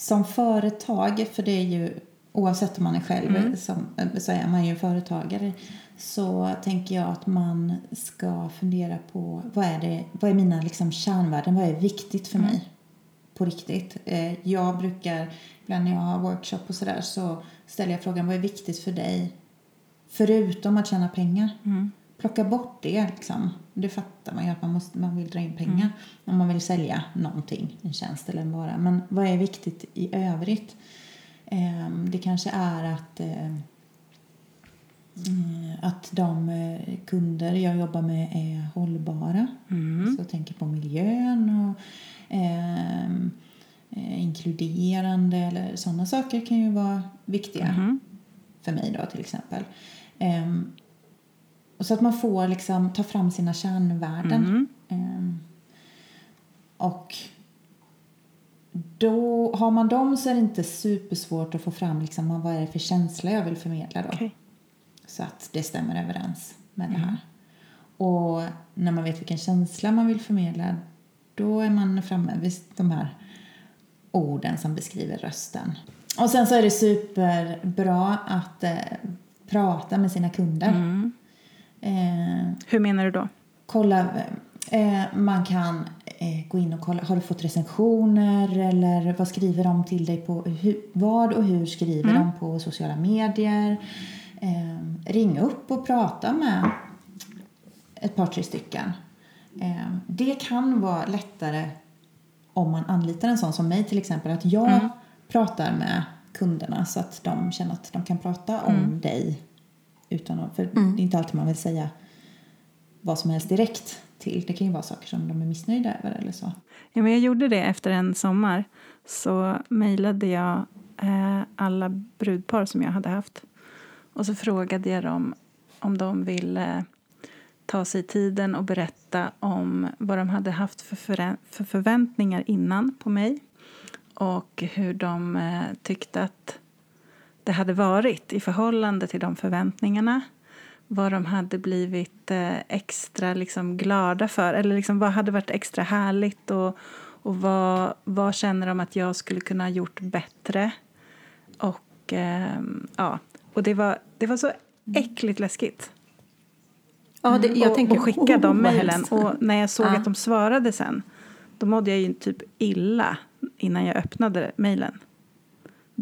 Som företag, för det är ju oavsett om man är själv som, så är man ju en företagare så tänker jag att man ska fundera på vad är, det, vad är mina liksom kärnvärden, vad är viktigt för mig? På riktigt. Eh, Jag brukar, ibland när jag har workshop och sådär så ställer jag frågan vad är viktigt för dig? Förutom att tjäna pengar? Plocka bort det liksom. Det fattar man ju att man, måste, man vill dra in pengar om man vill sälja någonting, en tjänst eller en vara. Men vad är viktigt i övrigt? Ehm, Det kanske är att eh, mm, att de eh, kunder jag jobbar med är hållbara. Så jag tänker på miljön och ehm, eh, inkluderande eller sådana saker kan ju vara viktiga för mig då till exempel. Ehm, och så att man får liksom ta fram sina kärnvärden. Ehm, och då har man dem så är det inte supersvårt att få fram liksom, vad är det för känsla jag vill förmedla då. Okej. Så att det stämmer överens med det här. Och när man vet vilken känsla man vill förmedla då är man framme vid de här orden som beskriver rösten. Och sen så är det superbra att eh, prata med sina kunder. Eh, Hur menar du då? kolla, eh, man kan eh, gå in och kolla, har du fått recensioner eller vad skriver de till dig på, hur, vad och hur skriver de på sociala medier? Eh, ring upp och prata med ett par, tre stycken. Eh, det kan vara lättare om man anlitar en sån som mig till exempel, att jag pratar med kunderna så att de känner att de kan prata om dig utan för det är inte alltid man vill säga vad som helst direkt till. Det kan ju vara saker som de är missnöjda över eller så. Ja, men jag gjorde det efter en sommar. Så mejlade jag eh, alla brudpar som jag hade haft. Och så frågade jag dem om de ville ta sig tiden och berätta om vad de hade haft för, förä- för förväntningar innan på mig. Och hur de eh, tyckte att det hade varit i förhållande till de förväntningarna. vad de hade blivit eh, extra liksom, glada för. Eller liksom, vad hade varit extra härligt och, och vad, vad känner de att jag skulle kunna ha gjort bättre. Och, eh, ja. och det, var, det var så äckligt läskigt. Ja, det, jag och, tänker, och skicka de oh, vad mejlen. Och när jag såg Ja. att de svarade sen, då mådde jag ju typ illa innan jag öppnade mejlen.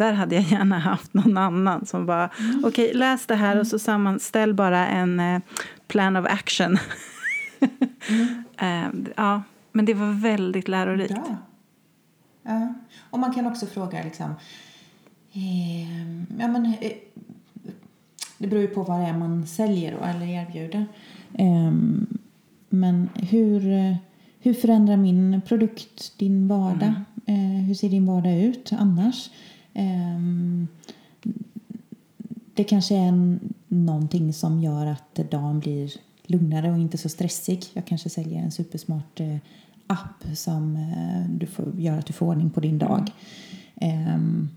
Där hade jag gärna haft någon annan som bara, Mm. okej läs det här och så sammanställ bara en eh, plan of action. Mm. [laughs] Eh, ja, men det var väldigt lärorikt. Bra. Ja. Och man kan också fråga liksom... Eh, ja, men, eh, det beror ju på vad det är man säljer då, eller erbjuder. Eh, men hur, hur förändrar min produkt din vardag? Eh, hur ser din vardag ut annars? Eh, det kanske är en, någonting som gör att dagen blir lugnare och inte så stressig. Jag kanske säljer en supersmart eh, app som eh, du får, gör att du får ordning på din dag. Ehm,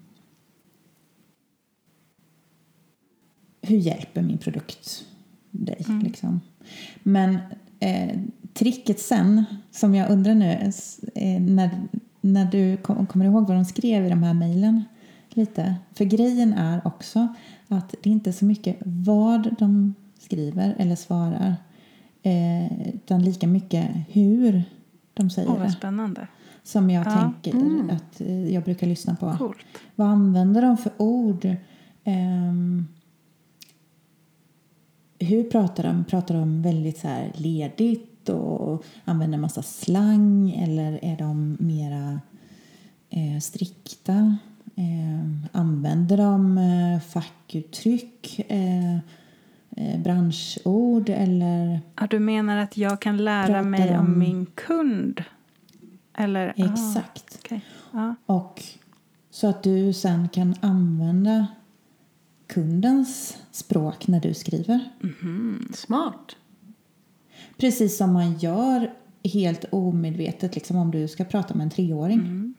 hur hjälper min produkt dig? Liksom? Men eh, tricket sen, som jag undrar nu, eh, när, när du kom, kommer ihåg vad de skrev i de här mejlen lite. För grejen är också att det inte är så mycket vad de skriver eller svarar eh, utan lika mycket hur de säger vad det. spännande. Som jag Ja. tänker att eh, jag brukar lyssna på. Coolt. Vad använder de för ord? Ehm, hur pratar de? Pratar de väldigt så här ledigt och använder massa slang eller är de mera eh, strikta? Ehm, använder de eh, fackuttryck, eh, eh, branschord eller Ja, du menar att jag kan lära mig om om- min kund? Eller? ah, exakt? okej. Ja. Och så att du sen kan använda kundens språk när du skriver. Smart. Precis som man gör helt omedvetet liksom om du ska prata med en treåring. Mm.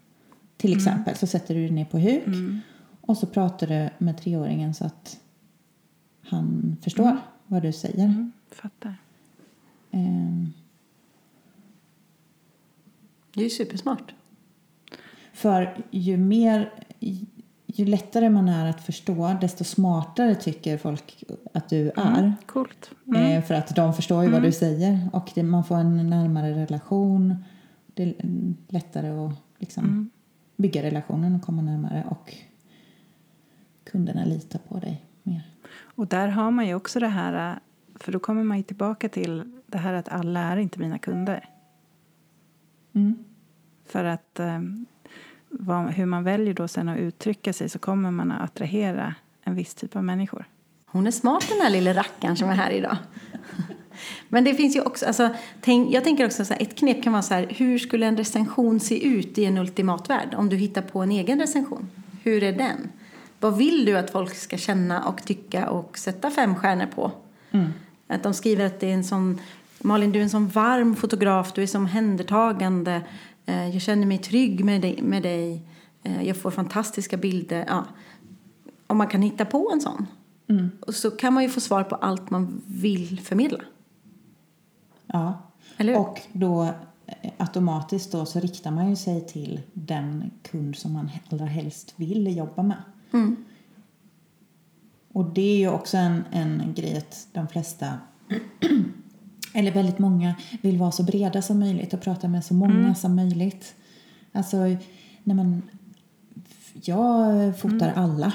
Till exempel så sätter du dig ner på huk och så pratar du med treåringen så att han förstår vad du säger. Mm, fattar. Ehm, Det är ju supersmart. För ju mer ju lättare man är att förstå desto smartare tycker folk att du är. Coolt. Mm. Eh, för att de förstår ju vad du säger och det, man får en närmare relation. Det är mm, lättare att liksom bygga relationen och komma närmare och kunderna litar på dig mer. Och där har man ju också det här, för då kommer man ju tillbaka till det här att alla är inte mina kunder. Mm. För att eh, vad, hur man väljer då sen att uttrycka sig så kommer man att attrahera en viss typ av människor. Hon är smart den här lilla rackaren som är här idag. Men det finns ju också, alltså, tänk, jag tänker också så här, ett knep kan vara så här, hur skulle en recension se ut i en ultimat värld? Om du hittar på en egen recension, hur är den? Vad vill du att folk ska känna och tycka och sätta fem stjärnor på? Att de skriver att det är en sån, Malin du är en sån varm fotograf, du är så omhändertagande, eh, jag känner mig trygg med dig, med dig. Eh, jag får fantastiska bilder. Ja. Om man kan hitta på en sån. Och så kan man ju få svar på allt man vill förmedla. Ja. Och då eh, automatiskt då så riktar man ju sig till den kund som man allra helst vill jobba med. Mm. Och det är ju också en, en grej att de flesta, [clears throat] eller väldigt många, vill vara så breda som möjligt och prata med så många Mm. som möjligt. Alltså, när man, jag fotar alla.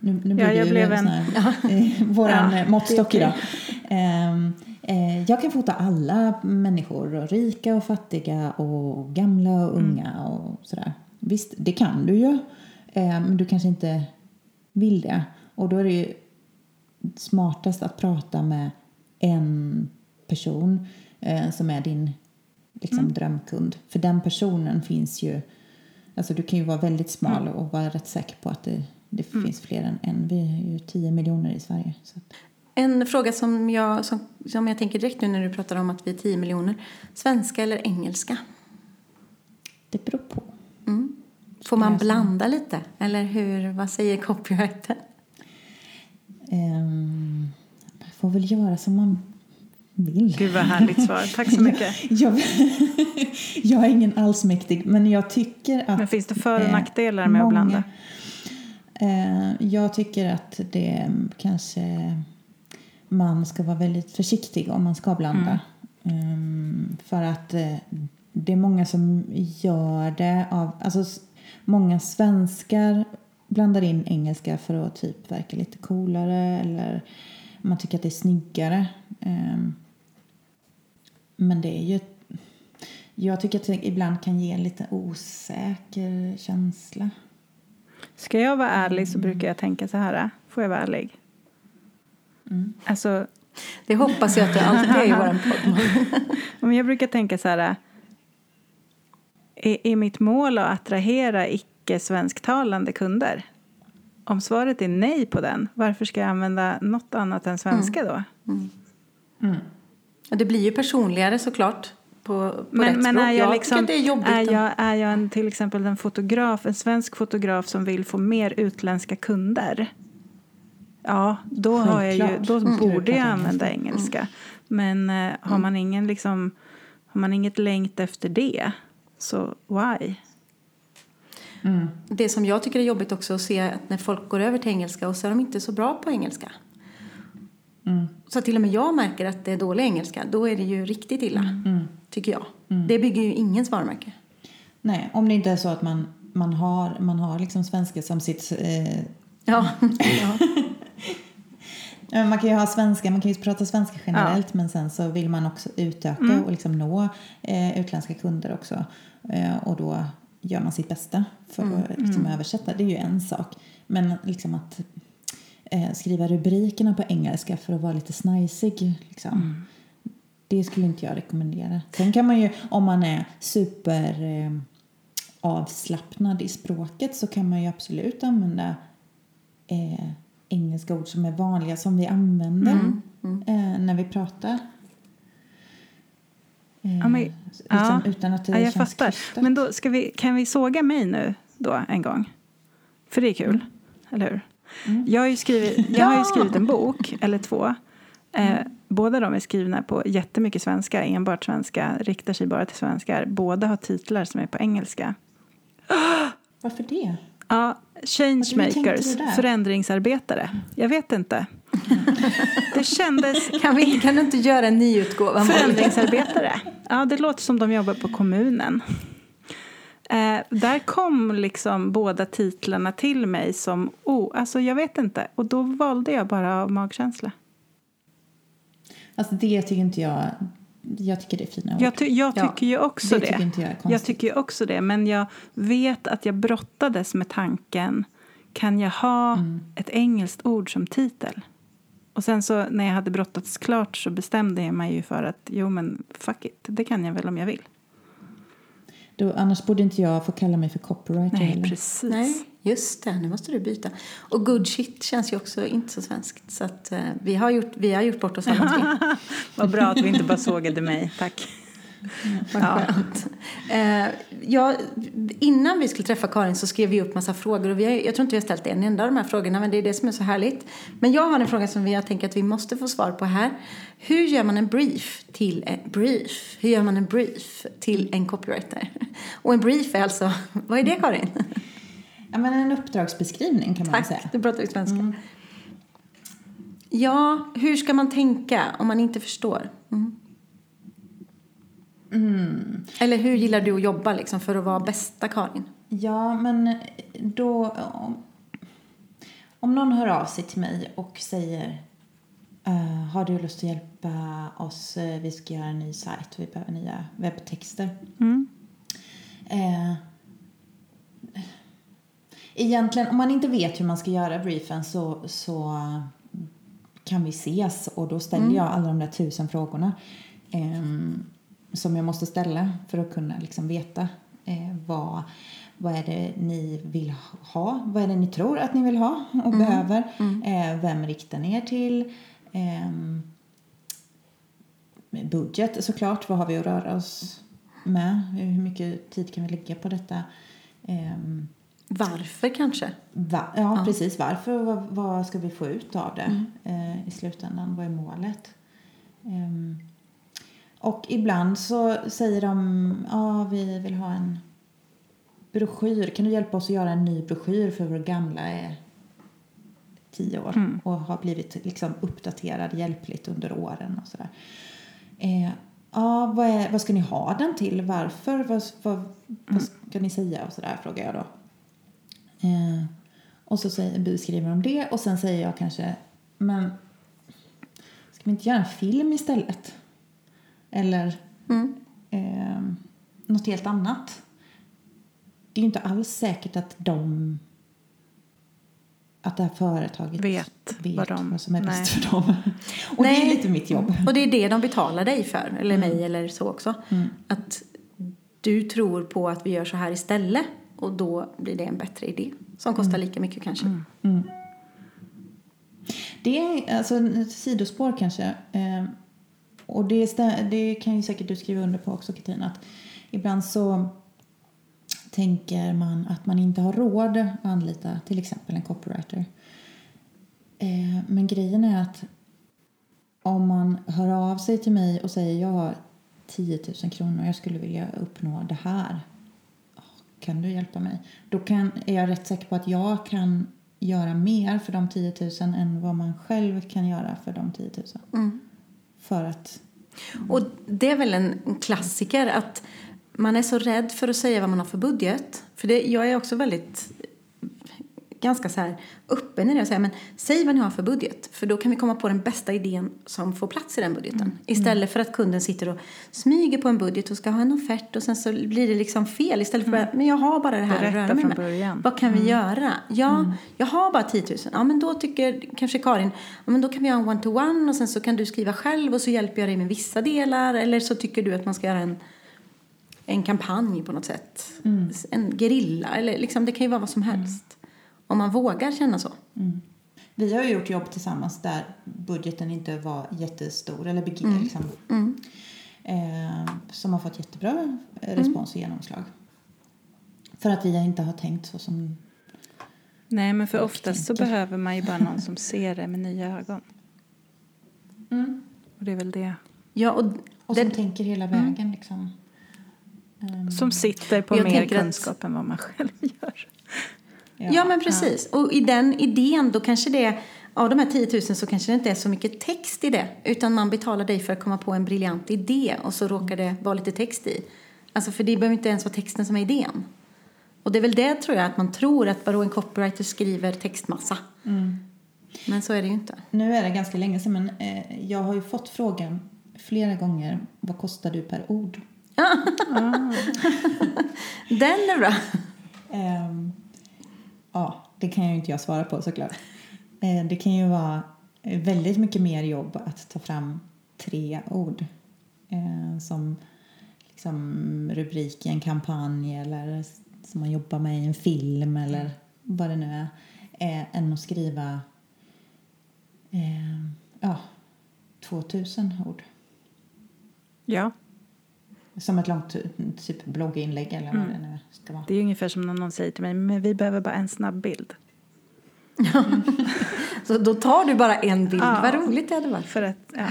Nu, nu blir Ja, jag det ju blev en en- sån här, [laughs] eh, våran Ja, eh, måttstock idag. Eh, jag kan fota alla människor, rika och fattiga och gamla och unga och sådär. Visst, det kan du ju. Eh, men du kanske inte vill det. Och då är det ju smartast att prata med en person eh, som är din liksom, drömkund. För den personen finns ju... Alltså du kan ju vara väldigt smal och vara rätt säker på att det, det finns fler än en. Vi är ju 10 miljoner i Sverige. Så En fråga som jag, som, som jag tänker direkt nu när du pratar om att vi är 10 miljoner. Svenska eller engelska? det beror på. Mm. Får man blanda lite? Eller hur, vad säger copyrighten? Ehm, får väl göra som man vill. Gud vad härligt svar. Tack så mycket. [laughs] jag, jag är ingen allsmäktig, men jag tycker att... Men finns det för och nackdelar med att blanda? Eh, jag tycker att det kanske man ska vara väldigt försiktig om man ska blanda. Mm. för att eh, det är många som gör det av... Alltså, många svenskar blandar in engelska för att typ verka lite coolare eller man tycker att det är snyggare. Um, men det är ju... Jag tycker att det ibland kan ge en lite osäker känsla. Ska jag vara ärlig så brukar jag tänka så här. Får jag vara ärlig? Mm. Alltså... Det hoppas jag att du alltid är i vår [laughs] podd. jag brukar tänka så här. Är, är mitt mål att attrahera icke-svensktalande kunder? Om svaret är nej på den, varför ska jag använda något annat än svenska då? Mm. Mm. Det blir ju personligare såklart. På, på men, rätt men språk. är jag, liksom, det är jobbigt. Är jag, är jag en, till exempel en fotograf, en svensk fotograf som vill få mer utländska kunder? Ja, då, har jag ju, då mm. borde jag använda engelska. Mm. Men eh, har, mm. man ingen liksom, har man inget längt efter det, så why? Mm. Det som jag tycker är jobbigt också att se att när folk går över till engelska och så är de inte så bra på engelska. Mm. Så till och med jag märker att det är dålig engelska, då är det ju riktigt illa. Mm. Tycker jag. Mm. Det bygger ju ingens varumärke. Nej, om det inte är så att man, man har, man har liksom svenska som sitt... Eh... Ja. ja. [laughs] man kan ju ha svenska, man kan ju prata svenska generellt ja. men sen så vill man också utöka mm. och liksom nå eh, utländska kunder också. Eh, och då gör man sitt bästa för mm. att liksom, mm. översätta. Det är ju en sak. Men liksom att eh, skriva rubrikerna på engelska för att vara lite snajsig. Liksom. Mm. Det skulle inte jag rekommendera. Sen kan man ju, om man är super eh, avslappnad i språket så kan man ju absolut använda eh, engelska ord som är vanliga som vi använder mm. Mm. Eh, när vi pratar. Ja, men, utan, ja. utan att det ja, jag känns fattar. Men då ska vi, kan vi såga mig nu då en gång? För det är kul, mm. eller hur? Mm. Jag, har skrivit, jag har ju [laughs] skrivit en bok, eller två. Eh, båda de är skrivna på jättemycket svenska, enbart svenska, riktar sig bara till svenskar. Båda har titlar som är på engelska. Varför det? Ja, Changemakers, förändringsarbetare. Jag vet inte. Det kändes... [laughs] Kan, vi, kan du inte göra en ny utgåva? Förändringsarbetare. Ja, det låter som de jobbar på kommunen. Eh, där kom liksom båda titlarna till mig som, oh, alltså jag vet inte. Och då valde jag bara av magkänsla. Alltså det tycker inte jag, jag tycker det är fina ord. Jag, ty jag tycker ja, ju också det. det. Tycker jag, jag, tycker ju också det. Men jag vet att jag brottades med tanken, kan jag ha mm. ett engelskt ord som titel? Och sen så när jag hade brottats klart så bestämde jag mig ju för att jo men fuck it, det kan jag väl om jag vill. Då, annars borde inte jag få kalla mig för copywriter Nej, heller. precis. Nej, just det. Nu måste du byta. Och good shit känns ju också inte så svenskt. Så att, uh, vi, har gjort, vi har gjort bort oss alla tre. [laughs] Vad bra att vi inte bara sågade mig. Tack. Ja. Eh, ja, innan vi skulle träffa Karin så skrev vi upp massa frågor. Och vi har, jag tror inte vi har ställt en enda av de här frågorna, men det är det som är så härligt. Men jag har en fråga som jag tänker att vi måste få svar på här. Hur gör man en brief till en brief? Hur gör man en brief till en copywriter? Och en brief är alltså, [laughs] vad är det Karin? Ja, men en uppdragsbeskrivning kan man Tack, säga. Tack, du pratar svenska. Mm. Ja, hur ska man tänka om man inte förstår? Mm. Mm. Eller hur gillar du att jobba liksom, för att vara bästa Karin? Ja, men då... Om, om någon hör av sig till mig och säger uh, Har du lust att hjälpa oss? Eh, vi ska göra en ny sajt. Vi behöver nya webbtexter. Mm. Uh, egentligen, om man inte vet hur man ska göra briefen så, så kan vi ses och då ställer mm. jag alla de där tusen frågorna. Um, som jag måste ställa för att kunna liksom veta eh, vad, vad är det ni vill ha, vad är det ni tror att ni vill ha och mm. behöver, mm. Eh, vem riktar ni er till, eh, budget såklart, vad har vi att röra oss med, hur mycket tid kan vi lägga på detta. Eh, Varför kanske? Va? Ja, precis. Varför? Vad, vad ska vi få ut av det eh, i slutändan? Vad är målet? Och ibland så säger de, ja vi vill ha en broschyr. Kan du hjälpa oss att göra en ny broschyr för vår gamla är tio år och har blivit liksom uppdaterad hjälpligt under åren och sådär. Eh, ja, vad, är, vad ska ni ha den till? Varför? Vad, vad, vad ska ni säga? Och sådär frågar jag då. Eh, och så säger, beskriver de det och sen säger jag kanske, men ska vi inte göra en film istället? Eller eh, något helt annat. Det är ju inte alls säkert att de att det här företaget Vet vet vad vad, de- som är bäst nej. för dem. Och det är lite mitt jobb. Och det är det de betalar dig för, eller mig eller så också. Att du tror på att vi gör så här istället och då blir det en bättre idé. Som kostar lika mycket kanske. Det är alltså ett sidospår kanske. Och det, det kan ju säkert du skriva under på också Katarina. Att ibland så tänker man att man inte har råd att anlita till exempel en copywriter. Eh, men grejen är att om man hör av sig till mig och säger jag har 10 000 kronor jag skulle vilja uppnå det här. Kan du hjälpa mig? Då kan, är jag rätt säker på att jag kan göra mer för de 10 000 än vad man själv kan göra för de 10 000. Mm. För att... Och det är väl en klassiker att man är så rädd för att säga vad man har för budget. För det, jag är också väldigt ganska så här öppen i det och säger men säg vad ni har för budget för då kan vi komma på den bästa idén som får plats i den budgeten. Istället för att kunden sitter och smyger på en budget och ska ha en offert och sen så blir det liksom fel istället för att men jag har bara det här att Berätta röra mig från med. början. Vad kan vi göra? Ja, jag har bara 10 000. Ja, men då tycker kanske Karin, ja, men då kan vi ha en one-to-one och sen så kan du skriva själv och så hjälper jag dig med vissa delar. Eller så tycker du att man ska göra en, en kampanj på något sätt. En gerilla, eller liksom, det kan ju vara vad som helst. Om man vågar känna så. Vi har ju gjort jobb tillsammans där budgeten inte var jättestor eller beg- liksom, eh, som har fått jättebra eh, respons och genomslag. För att vi inte har tänkt så som... Nej, men för oftast så behöver man ju bara någon som [laughs] ser det med nya ögon. Och det är väl det. Ja, och Och det, som tänker hela vägen liksom. Som sitter på Jag mer tänker att- kunskap än vad man själv gör. Ja, men precis. Och i den idén då kanske det av de här 10 000 så kanske det inte är så mycket text i det. Utan man betalar dig för att komma på en briljant idé och så råkar det vara lite text i. Alltså för det behöver inte ens vara texten som är idén. Och det är väl det tror jag att man tror att vadå en copywriter skriver textmassa. Men så är det ju inte. Nu är det ganska länge sedan men eh, jag har ju fått frågan flera gånger. Vad kostar du per ord? [laughs] Den är bra. Ehm, ja, det kan ju inte jag svara på såklart. Eh, det kan ju vara eh, väldigt mycket mer jobb att ta fram tre ord eh, som liksom rubrik i en kampanj eller som man jobbar med i en film eller vad det nu är, eh, än att skriva eh, ja, 2000 ord. Ja, som ett långt typ blogginlägg eller vad det nu ska vara. det är ungefär som när någon säger till mig, men vi behöver bara en snabb bild. [laughs] Så då tar du bara en bild. Ja. Vad roligt det hade varit. För att, ja.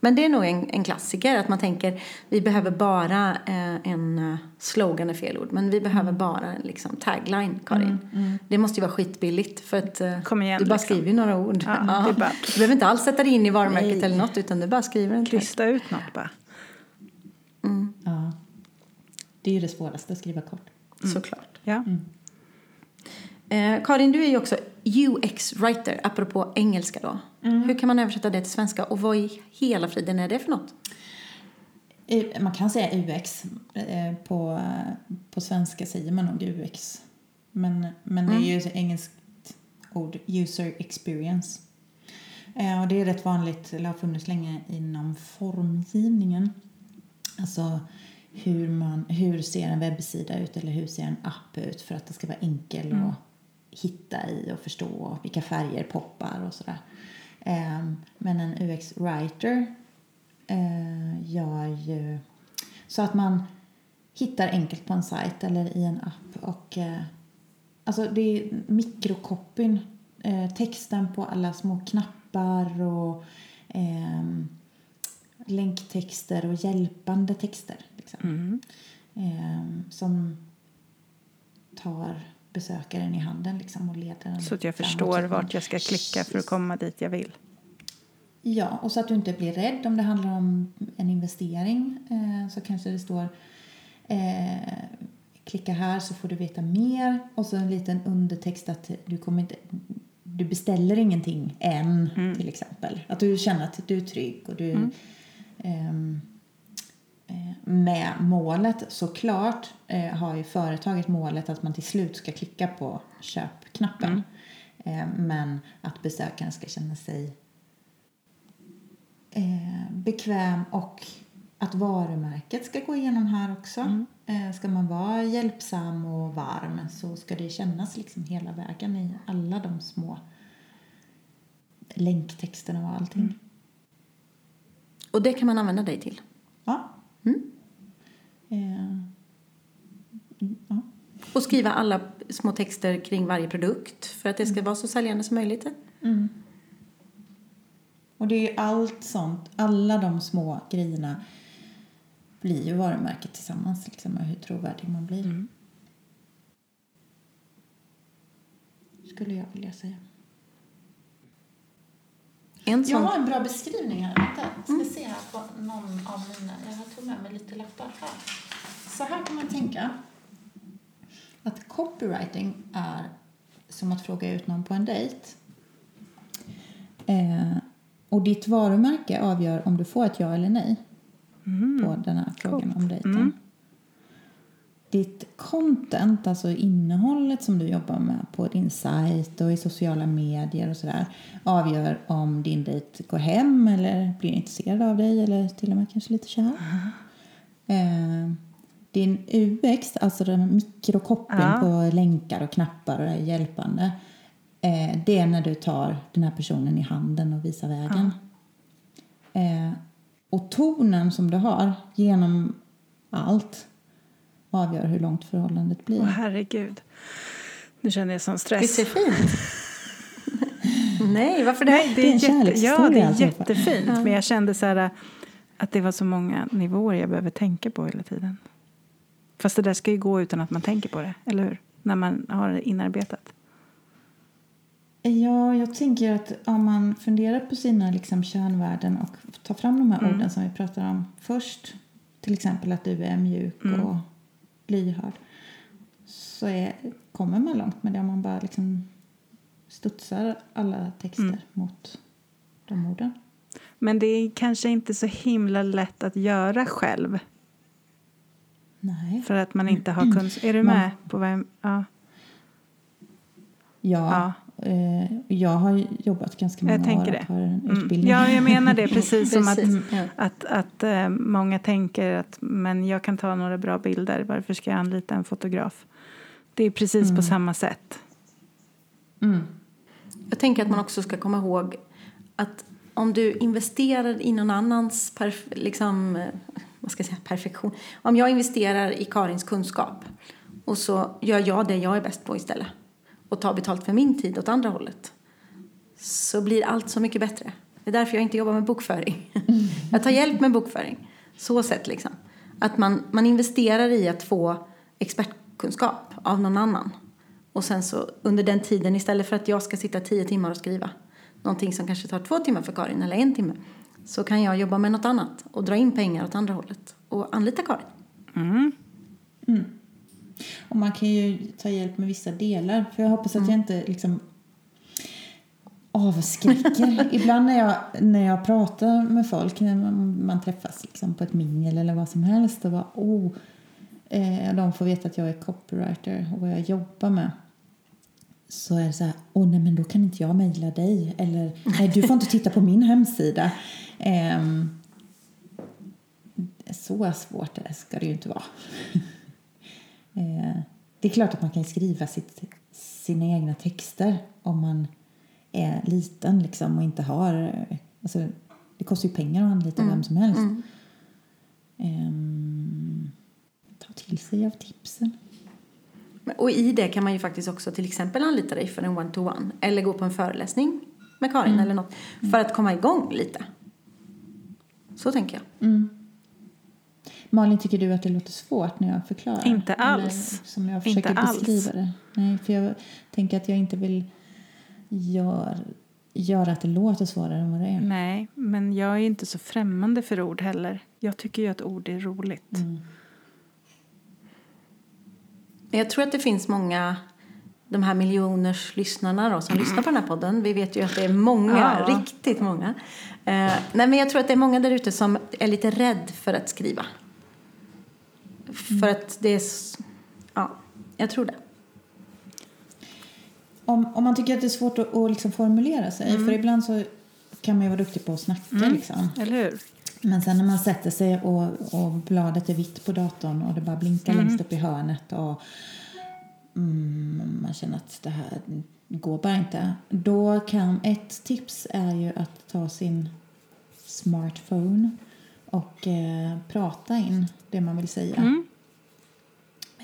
Men det är nog en, en klassiker att man tänker vi behöver bara eh, en uh, slogan är fel ord men vi behöver bara en liksom, tagline Karin. Det måste ju vara skitbilligt för att eh, Kom igen, du bara liksom. skriver några ord. Ja, bara- Du behöver inte alls sätta dig in i varumärket Nej. eller något utan du bara skriver en. Krysta ut något bara. Ja. Det är ju det svåraste, att skriva kort. Såklart. Ja. Eh, Karin, du är ju också UX-writer, apropå engelska då. Hur kan man översätta det till svenska och vad i hela friden är det för något? Eh, Man kan säga UX. eh, På, på svenska säger man nog UX. Men, men det är ju ett engelskt ord, user experience. Eh, Och det är rätt vanligt, eller har funnits länge, inom formgivningen. Alltså hur, man, hur ser en webbsida ut eller hur ser en app ut för att det ska vara enkel att hitta i och förstå vilka färger poppar och sådär. Eh, Men en UX-writer eh, gör ju så att man hittar enkelt på en sajt eller i en app. Och, eh, alltså det är mikrokopyn, eh, texten på alla små knappar och eh, länktexter och hjälpande texter. Liksom. Mm. Eh, som tar besökaren i handen liksom, och leder den Så att jag framåt. förstår vart jag ska klicka för att komma dit jag vill. Ja, och så att du inte blir rädd om det handlar om en investering. Eh, så kanske det står eh, klicka här så får du veta mer. Och så en liten undertext att du kommer inte du beställer ingenting än till exempel. Att du känner att du är trygg och du ehm, eh, med målet såklart eh, har ju företaget målet att man till slut ska klicka på köpknappen. Eh, men att besökaren ska känna sig eh, bekväm och att varumärket ska gå igenom här också. Eh, ska man vara hjälpsam och varm så ska det kännas liksom hela vägen i alla de små länktexterna och allting. Och det kan man använda dig till. Mm. Eh, ja. Och skriva alla små texter kring varje produkt för att det ska vara så säljande som möjligt. Och det är ju allt sånt, alla de små grejerna blir ju varumärket tillsammans liksom, och hur trovärdig man blir. Skulle jag vilja säga. En Jag sån... har en bra beskrivning här. Vänta, ska se här på någon av mina. Jag har tagit med mig lite lappar här. Så här kan man tänka. Att copywriting är som att fråga ut någon på en dejt. Eh, och ditt varumärke avgör om du får ett ja eller nej på den här frågan om dejten. Ditt content, alltså innehållet som du jobbar med på din sajt och i sociala medier och sådär avgör om din dejt går hem eller blir intresserad av dig eller till och med kanske lite kär. Eh, din UX, alltså den mikrokopplingen Ja. på länkar och knappar och det hjälpande. Eh, det är när du tar den här personen i handen och visar vägen. Eh, och tonen som du har genom allt avgör hur långt förhållandet blir. Åh herregud. Nu känner jag sån Visst stress. är det fint? [laughs] Nej, varför det? Nej, det Det är är, en jätte, kärlekshistoria ja, det är alltihopa. jättefint. Men jag kände så här att det var så många nivåer jag behöver tänka på hela tiden. Fast det där ska ju gå utan att man tänker på det, eller hur? När man har det inarbetat. Ja, jag tänker att om man funderar på sina liksom kärnvärden och tar fram de här orden som vi pratar om först. Till exempel att du är mjuk och lyhörd. Så är, kommer man långt med det om man bara liksom studsar alla texter mot de orden. Men det är kanske inte så himla lätt att göra själv. Nej. För att man inte har kunskap. Är du med på jag... Ja. Ja, eh, jag har jobbat ganska Jag många tänker år och har en Mm. utbildning. Ja, jag menar det. Precis som [laughs] att, Precis, ja. att, att eh, många tänker att men jag kan ta några bra bilder. Varför ska jag anlita en fotograf? Det är precis på samma sätt. Mm. Jag tänker att man också ska komma ihåg att om du investerar i någon annans perf- liksom, eh, vad ska jag säga, perfektion. Om jag investerar i Karins kunskap och så gör jag det jag är bäst på istället och tar betalt för min tid åt andra hållet så blir allt så mycket bättre. Det är därför jag inte jobbar med bokföring. [laughs] Jag tar hjälp med bokföring. Så sett liksom. Att man, man investerar i att få expertkunskap av någon annan. Och sen så under den tiden, istället för att jag ska sitta tio timmar och skriva någonting som kanske tar två timmar för Karin eller en timme så kan jag jobba med något annat och dra in pengar åt andra hållet och anlita Karin. Och man kan ju ta hjälp med vissa delar. För jag hoppas att jag inte liksom avskräcker. [laughs] Ibland när jag, när jag pratar med folk, när man, man träffas liksom på ett mingel eller vad som helst och bara, oh, eh, de får veta att jag är copywriter och vad jag jobbar med. Så är det så här, åh nej men då kan inte jag mejla dig. Eller, nej du får inte titta på min hemsida. Ehm, så svårt det ska det ju inte vara. Eh, det är klart att man kan skriva sitt, sina egna texter om man är liten liksom och inte har... Alltså, det kostar ju pengar att anlita vem som helst. Ehm, ta till sig av tipsen. Och i det kan man ju faktiskt också till exempel anlita dig för en one-to-one. Eller gå på en föreläsning med Karin Mm. eller något. För att komma igång lite. Så tänker jag. Malin, tycker du att det låter svårt när jag förklarar? Inte Eller alls. som jag Inte försöker alls. beskriva det? Nej, för jag tänker att jag inte vill gör, göra att det låter svårare än vad det är. Nej, men jag är inte så främmande för ord heller. Jag tycker ju att ord är roligt. Men Jag tror att det finns många, de här miljoners lyssnarna då, som lyssnar på den här podden. Vi vet ju att det är många, Ja. riktigt många. Eh, nej, men jag tror att det är många där ute som är lite rädd för att skriva. För att det är... Ja, jag tror det. Om, om man tycker att det är svårt att, att liksom formulera sig, Mm. för ibland så kan man ju vara duktig på att snacka liksom. Eller hur? Men sen när man sätter sig och, och bladet är vitt på datorn och det bara blinkar längst upp i hörnet och mm, man känner att det här går bara inte. Då kan ett tips är ju att ta sin smartphone och eh, prata in det man vill säga.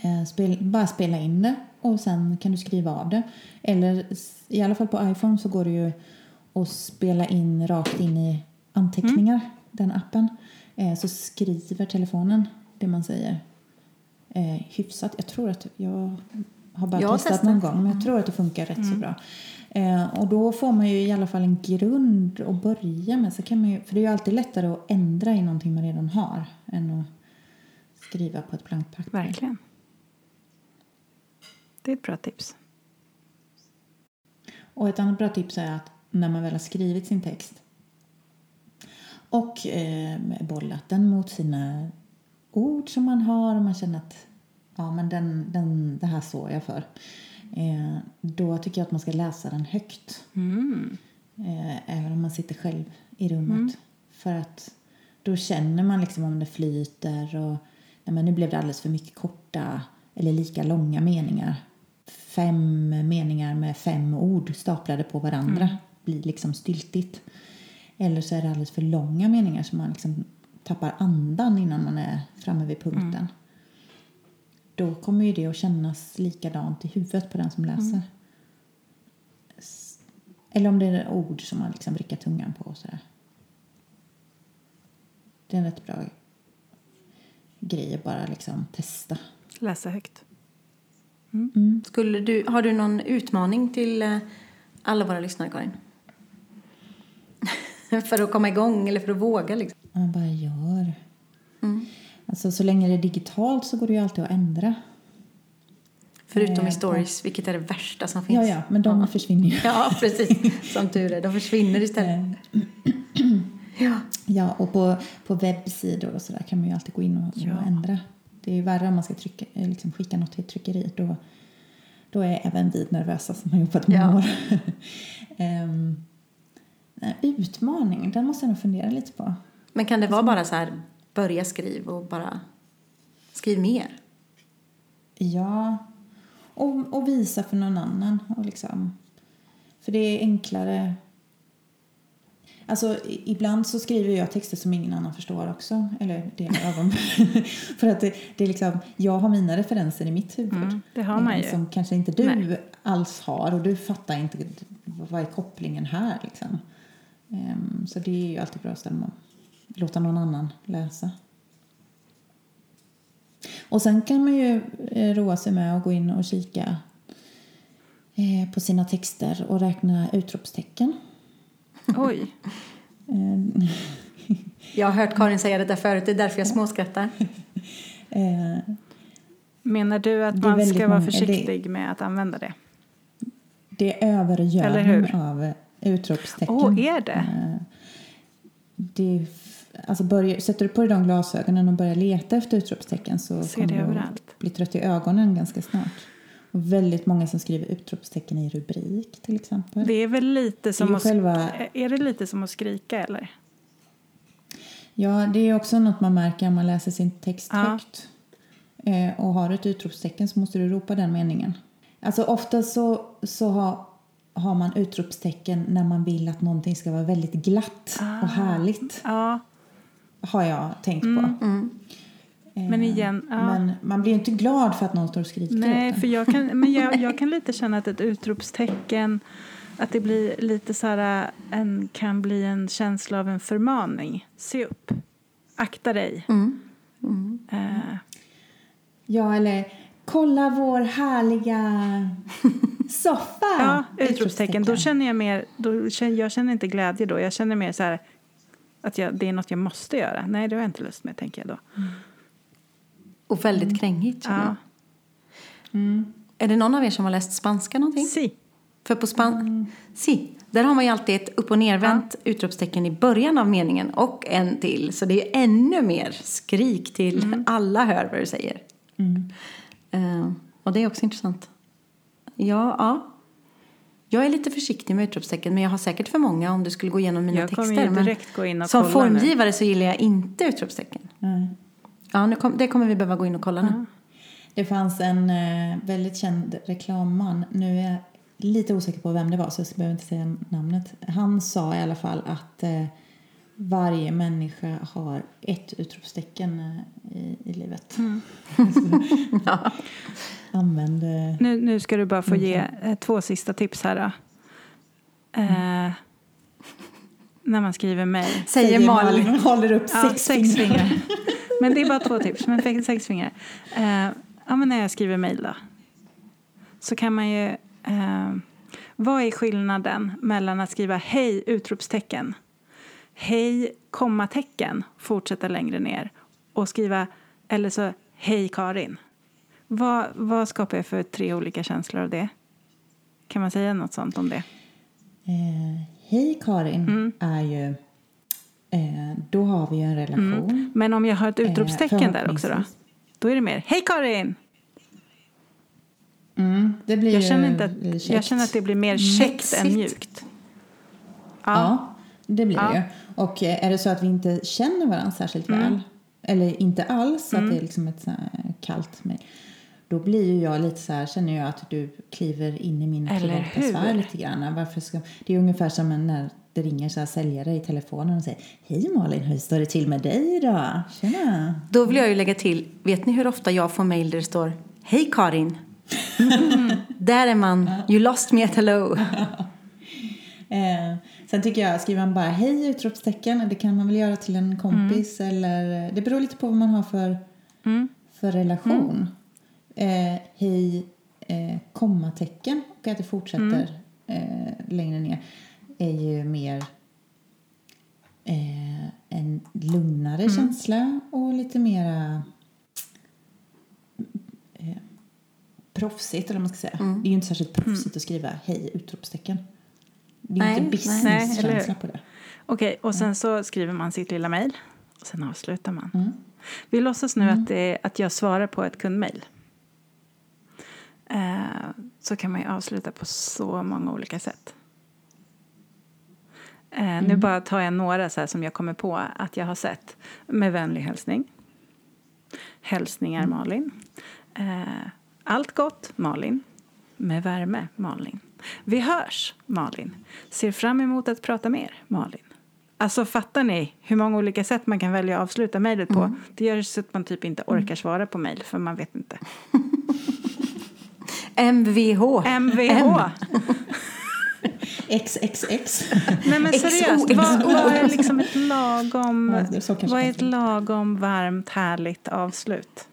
Eh, spel, bara spela in det och sen kan du skriva av det. Eller i alla fall på iPhone så går det ju att spela in rakt in i anteckningar, den appen. Eh, så skriver telefonen det man säger eh, hyfsat. Jag tror att jag har bara Jag testat testat. Mm. någon gång men jag tror att det funkar rätt så bra. Eh, och då får man ju i alla fall en grund att börja med. Så kan man ju, för det är ju alltid lättare att ändra i någonting man redan har än att skriva på ett blankt papper. Verkligen. Det är ett bra tips. Och ett annat bra tips är att när man väl har skrivit sin text och eh, bollat den mot sina ord som man har och man känner att ja, men den, den, det här står jag för. Eh, då tycker jag att man ska läsa den högt. Eh, även om man sitter själv i rummet. För att då känner man liksom om det flyter och nej, men nu blev det alldeles för mycket korta eller lika långa meningar. Fem meningar med fem ord staplade på varandra blir liksom styltigt. Eller så är det alldeles för långa meningar så man liksom tappar andan innan man är framme vid punkten. Då kommer ju det att kännas likadant i huvudet på den som läser. S- Eller om det är ord som man liksom vrickar tungan på och sådär. Det är en rätt bra grej att bara liksom testa. Läsa högt. Skulle du, har du någon utmaning till eh, alla våra lyssnare, Karin? [laughs] för att komma igång eller för att våga liksom? Man bara gör. Alltså så länge det är digitalt så går det ju alltid att ändra. Förutom Eh, i stories, vilket är det värsta som finns. Ja, ja, men de försvinner ju. Ja, precis. [laughs] Som tur är. De försvinner istället. Ja. Ja, och på, på webbsidor och sådär kan man ju alltid gå in och, Ja. och ändra. Det är ju värre om man ska trycka, eh, liksom skicka något till ett tryckeri. Då, då är även vi nervösa som har jobbat många Ja. år. [laughs] Nej, utmaning, den måste jag nog fundera lite på. Men kan det vara bara så här, börja skriv och bara skriv mer? Ja, och, och visa för någon annan. Och liksom, för det är enklare. Alltså, ibland så skriver jag texter som ingen annan förstår också. Eller delar av dem. för att det, det är liksom, jag har mina referenser i mitt huvud. Mm, det har man ju. Som kanske inte du Nej. alls har. Och du fattar inte vad är kopplingen här liksom. Ehm, så det är ju alltid bra att stämma, låta någon annan läsa. Och sen kan man ju eh, roa sig med att gå in och kika eh, på sina texter och räkna utropstecken. Oj. [laughs] Jag har hört Karin säga det där förut, det är därför jag småskrattar. [laughs] eh, Menar du att man ska vara många- det- försiktig med att använder det? det är övergödning av utropstecken. Åh, är det? Det alltså börjar, sätter du på dig de glasögonen och börjar leta efter utropstecken så Ser kommer du att bli trött i ögonen ganska snart. Och väldigt många som skriver utropstecken i rubrik till exempel. Det är väl lite som ju att... själva- Är det lite som att skrika eller? Ja, det är också något man märker om man läser sin text Ja. högt. Eh, och har ett utropstecken så måste du ropa den meningen. Alltså ofta så, så har, har man utropstecken när man vill att någonting ska vara väldigt glatt Ah. och härligt. Ja, Har jag tänkt på. Eh, Men igen, ja. Men man blir inte glad för att någon står och skriker Nej, för jag kan, men jag, jag kan [laughs] lite känna att ett utropstecken att det blir lite så här, en, kan bli en känsla av en förmaning. Se upp. Akta dig. Mm. Mm. Eh, Ja, eller kolla vår härliga soffa. [laughs] ja, utropstecken. Då känner jag mer, då känner, jag känner inte glädje då. Jag känner mer så här att jag, det är något jag måste göra. Nej, det har jag inte lust med, tänker jag då. Och väldigt krängigt. känner Ja. jag. Är det någon av er som har läst spanska någonting? Si. För på span... Si. Där har man ju alltid ett upp och nervänt utropstecken i början av meningen och en till. Så det är ännu mer skrik till alla hör vad du säger. Eh, och det är också intressant. Ja, ja. Jag är lite försiktig med utropstecken men jag har säkert för många om du skulle gå igenom mina Jag kommer texter. ju men direkt gå in och som kolla nu. formgivare så gillar jag inte utropstecken. Nej. Ja, nu kom, det kommer vi behöva gå in och kolla nu. Det fanns en eh, väldigt känd reklamman. Nu är jag lite osäker på vem det var så jag behöver inte säga namnet. Han sa i alla fall att eh, varje människa har ett utropstecken eh, i, i livet. [laughs] Ja. Använd... Eh, Nu, nu ska du bara få ge eh, två sista tips här då. Eh, när man skriver mejl. Säger Malin. och håller upp Ja, sex, sex fingrar. fingrar. [laughs] Men det är bara två tips. Men sex fingrar. Eh, ja, men när jag skriver mejl då. Så kan man ju... Eh, vad är skillnaden mellan att skriva hej utropstecken, hej kommatecken, fortsätta längre ner och skriva eller så hej Karin. Vad, vad skapar jag för tre olika känslor av det? Kan man säga något sånt om det? Eh, Hej Karin Mm. är ju... Eh, då har vi ju en relation. Men om jag har ett utropstecken där också då? Då är det mer hej Karin! Mm, det blir Jag känner, inte att, käckt. jag känner att det blir mer käckt Mexigt. än mjukt. Ja, det blir Ja. det ju. Och eh, är det så att vi inte känner varandra särskilt Mm. väl, eller inte alls, att det är liksom ett kallt mejl, då blir ju jag lite så här, känner jag att du kliver in i min privata sfär lite grann. Varför ska, det är ungefär som en- när det ringer så här säljare i telefonen och säger Hej Malin, hur står det till med dig idag? Tjena! Då vill jag ju lägga till, vet ni hur ofta jag får mejl där det står Hej Karin! [laughs] där är man, you lost me at hello. [laughs] Eh, sen tycker jag, skriver man bara hej utropstecken, det kan man väl göra till en kompis eller det beror lite på vad man har för, Mm. för relation. Eh, hej eh, kommatecken och att det fortsätter eh, längre ner är ju mer eh, en lugnare känsla och lite mera eh, proffsigt eller vad man ska säga. Det är ju inte särskilt proffsigt att skriva hej utropstecken. Det är Nej, inte business-känsla på det. Okej, och sen så skriver man sitt lilla mejl och sen avslutar man. Mm. Vi låtsas nu att, det att jag svarar på ett kundmejl. Eh, så kan man ju avsluta på så många olika sätt. Eh, Nu bara tar jag några så som jag kommer på att jag har sett. Med vänlig hälsning. Hälsningar Malin. Eh, allt gott Malin. Med värme Malin. Vi hörs Malin. Ser fram emot att prata mer Malin. Alltså fattar ni hur många olika sätt man kan välja att avsluta mejlet på? Det gör så att man typ inte orkar svara på mejl för man vet inte. MVH. MVH! XXX. Nej men seriöst, vad, vad är liksom ett lagom, vad är ett lagom varmt härligt avslut?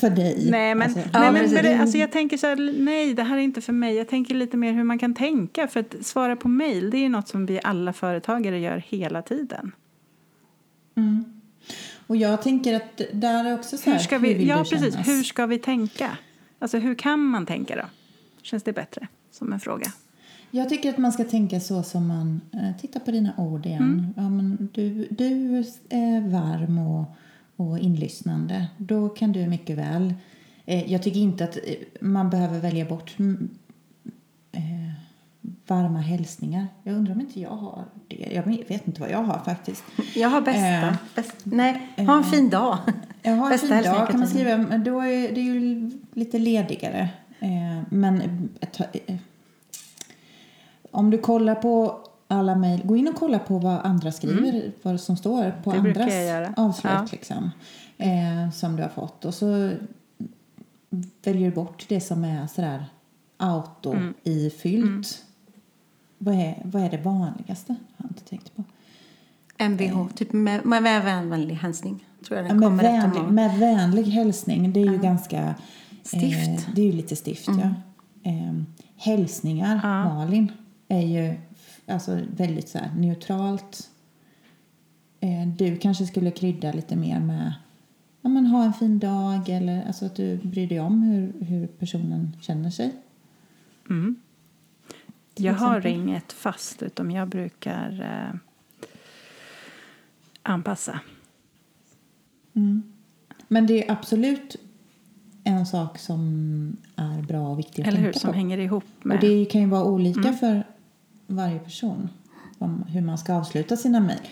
För dig. Nej men, Alltså, nej, men precis. ber- alltså, jag tänker så här, nej det här är inte för mig. Jag tänker lite mer hur man kan tänka. För att svara på mejl, det är ju något som vi alla företagare gör hela tiden. Och jag tänker att där är också så här, Hur ska vi, vill ja precis, kännas? hur ska vi tänka? Alltså hur kan man tänka då? Känns det bättre som en fråga? Jag tycker att man ska tänka så som man... Eh, titta på dina ord igen. Mm. Ja, men du, du är varm och, och inlyssnande. Då kan du mycket väl... Eh, jag tycker inte att eh, man behöver välja bort mm, eh, varma hälsningar. Jag undrar om inte jag har det. Jag vet inte vad jag har faktiskt. [laughs] Jag har bästa. Eh, bäst, nej, ha en fin dag. [laughs] Jag har en Bästa fin dag kan man skriva. men Då är det ju lite ledigare. Eh, men eh, om du kollar på alla mejl. Gå in och kolla på vad andra skriver, vad som står på Det andras avslut Ja. liksom, eh, som du har fått. Och så väljer du bort det som är sådär auto Mm. ifyllt. Vad, är, vad är det vanligaste? Jag har inte tänkt på. MVH, typ med, med vänlig hälsning. Tror jag Ja, den med, vänlig, med vänlig hälsning, det är ju ganska... Stift. Eh, det är ju lite stift, ja. Eh, hälsningar, Ja. Malin, är ju alltså, väldigt så neutralt. Eh, du kanske skulle krydda lite mer med ja, men, ha en fin dag eller alltså, att du bryr dig om hur, hur personen känner sig. Mm. Jag har inget fast, utan jag brukar eh, anpassa. Men det är absolut en sak som är bra och viktig att Eller hur? tänka Som på. hänger ihop Och med... det kan ju vara olika Mm. för varje person om hur man ska avsluta sina mejl.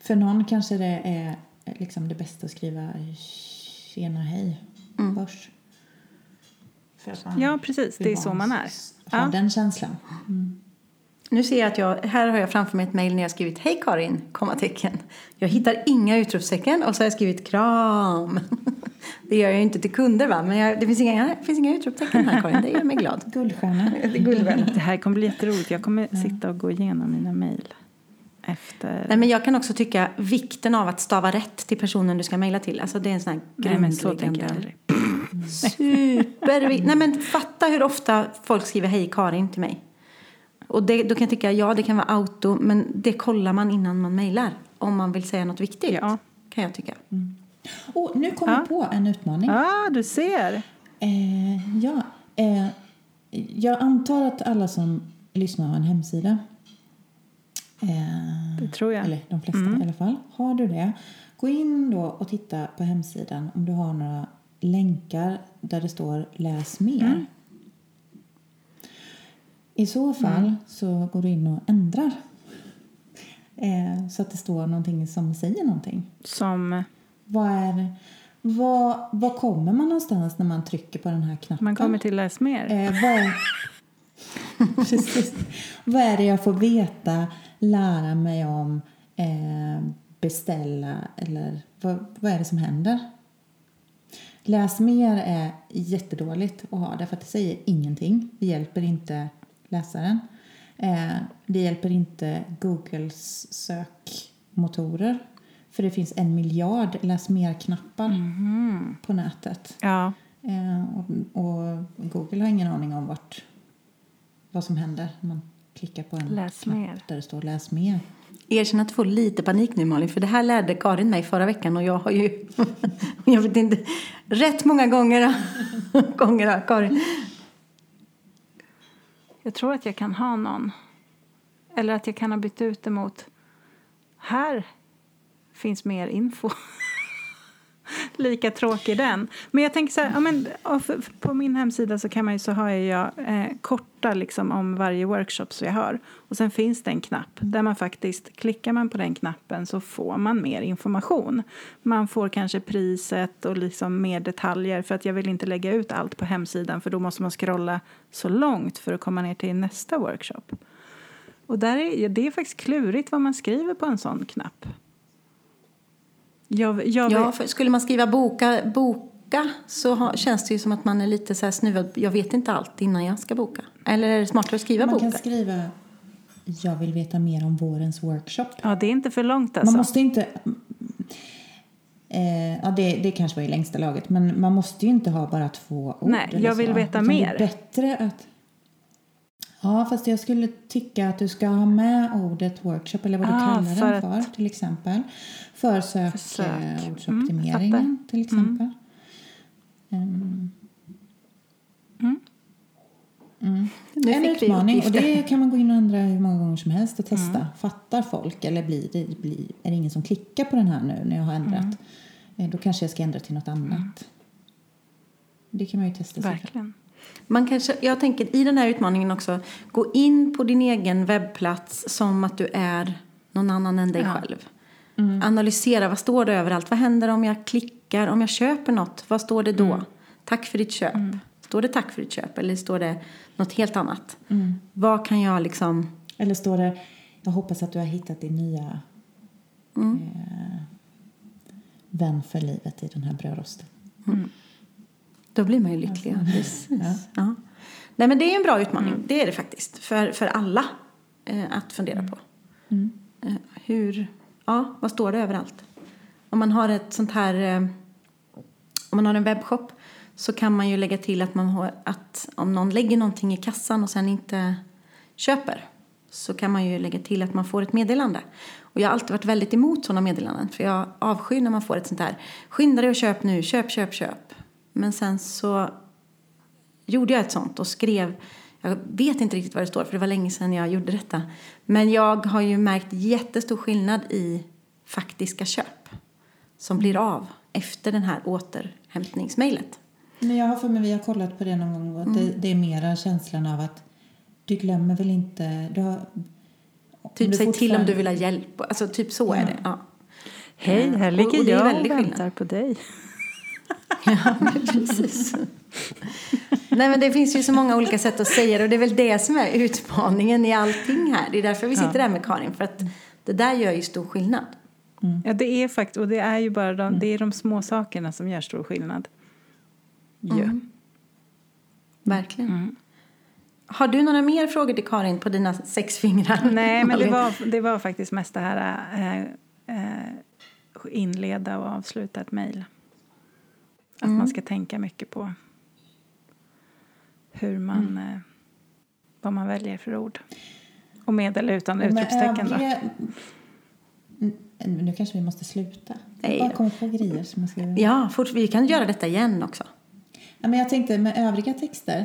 För någon kanske det är liksom det bästa att skriva tjena hej först. För att man Ja, precis. Det är så man är. Ja. den känslan. Nu ser jag att jag, här har jag framför mig ett mejl när jag skrivit Hej Karin, kommatecken. Jag hittar inga utropstecken och så har jag skrivit kram. [laughs] Det gör jag ju inte till kunder va, men jag, det finns inga, det finns inga utropstecken här Karin, det gör mig glad. [laughs] Guldstjärna. [laughs] Det är guldvärde. Det här kommer bli jätteroligt. Jag kommer sitta och gå igenom mina mejl efter... Nej, men jag kan också tycka vikten av att stava rätt till personen du ska mejla till. Alltså det är en sån här grundläggande... Superviktigt. Nej men fatta hur ofta folk skriver hej Karin till mig. Och det, då kan jag tycka, ja det kan vara auto, men det kollar man innan man mejlar. Om man vill säga något viktigt. Ja. Kan jag tycka. Oh, nu kom Ja. jag på en utmaning. Ja, du ser. Eh, ja, eh, jag antar att alla som lyssnar har en hemsida. Eh, Det tror jag. Eller de flesta i alla fall. Har du det, gå in då och titta på hemsidan om du har några länkar där det står läs mer. I så fall så går du in och ändrar. Eh, så att det står någonting som säger någonting. Som Vad är vad, vad kommer man någonstans när man trycker på den här knappen? man kommer till läs mer. Eh, vad, är, [laughs] Precis. vad är det jag får veta, lära mig om, eh, beställa eller vad, vad är det som händer? Läs mer är jättedåligt att ha därför att det säger ingenting. Det hjälper inte läsaren. Eh, det hjälper inte Googles sökmotorer. För det finns en miljard läs mer-knappar på nätet. Ja, Eh, och, och Google har ingen aning om vart, vad som händer när man klickar på en Läs knapp mer. där det står läs mer. Erkänn att du får lite panik nu Malin, för det här lärde Karin mig förra veckan och jag har ju, [laughs] jag vet inte, rätt många gånger, [laughs] gånger Karin. jag tror att jag kan ha någon. Eller att jag kan ha bytt ut det mot här finns mer info. [laughs] Lika tråkig den. Men jag tänker så här, ja, men, för- för på min hemsida så kan man ju, så har jag eh, korta liksom om varje workshop som jag har. Och sen finns det en knapp där man faktiskt, klickar man på den knappen så får man mer information. Man får kanske priset och liksom mer detaljer för att jag vill inte lägga ut allt på hemsidan för då måste man scrolla så långt för att komma ner till nästa workshop. Och där är, det är faktiskt klurigt vad man skriver på en sån knapp. Jag, jag, Ja, för skulle man skriva boka, boka så ha, känns det ju som att man är lite så här snuvad. Jag vet inte allt innan jag ska boka. Eller är det smartare att skriva Man boka? kan skriva jag vill veta mer om vårens workshop. ja, det är inte för långt alltså. Man måste inte... Eh, ja, det, det kanske var i längsta laget, men man måste ju inte ha bara två ord. Nej, jag vill så. veta Utan mer. Det är bättre att... Ja, fast jag skulle tycka att du ska ha med ordet workshop, eller vad du Ah, kallar för den för, till exempel. För sök. sökordsoptimeringen, Mm, till exempel. Ehm, Nu en fick vi utmaning och det kan man gå in och ändra hur många gånger som helst och testa. Fattar folk eller blir det, blir, är det ingen som klickar på den här nu när jag har ändrat? Eh, Då kanske jag ska ändra till något annat. Det kan man ju testa sig Verkligen. Man kanske, jag tänker i den här utmaningen också, gå in på din egen webbplats som att du är någon annan än dig Ja. själv. Analysera, vad står det överallt? Vad händer om jag klickar, om jag köper något? Vad står det då? Tack för ditt köp. Står det tack för ditt köp eller står det något helt annat? Vad kan jag liksom... Eller står det, jag hoppas att du har hittat din nya eh, vän för livet i den här brödrosten. Då blir man ju lycklig. ja, Precis. Ja. Nej, men det är en bra utmaning. Det är det faktiskt. För, för alla eh, att fundera på. Eh, hur, ja, vad står det överallt? Om man har ett sånt här, eh, om man har en webbshop så kan man ju lägga till att man har, att om någon lägger någonting i kassan och sen inte köper så kan man ju lägga till att man får ett meddelande. Och jag har alltid varit väldigt emot sådana meddelanden för jag avskyr när man får ett sånt här skynda dig och köp nu, köp, köp, köp. Men sen så gjorde jag ett sånt och skrev, jag vet inte riktigt vad det står för det var länge sedan jag gjorde detta. Men jag har ju märkt jättestor skillnad i faktiska köp som blir av efter den här återhämtningsmejlet. Men jag har för mig, vi har kollat på det någon gång, och det, det är mera känslan av att du glömmer väl inte, du har, Typ du säg till om du vill ha hjälp. Alltså typ så är det. Ja. Hej, här Och- ligger och det är jag och skillnad. väntar på dig. Ja, precis. Nej, men det finns ju så många olika sätt att säga det och det är väl det som är utmaningen i allting här. Det är därför vi sitter där med Karin, för att det där gör ju stor skillnad. Ja, det är faktiskt, och det är ju bara de, det är de små sakerna som gör stor skillnad. Ju. Verkligen. Har du några mer frågor till Karin på dina sex fingrar? Nej, men det var, det var faktiskt mest det här äh, äh, inleda och avsluta ett mejl. Att man ska tänka mycket på hur man, äh, vad man väljer för ord. Och med eller utan Men utropstecken då. övriga- Mm, Nu kanske vi måste sluta. Nej jag bara då. kommer på grejer som jag ska. Ja, fort, vi kan göra detta igen också. Ja, men jag tänkte med övriga texter,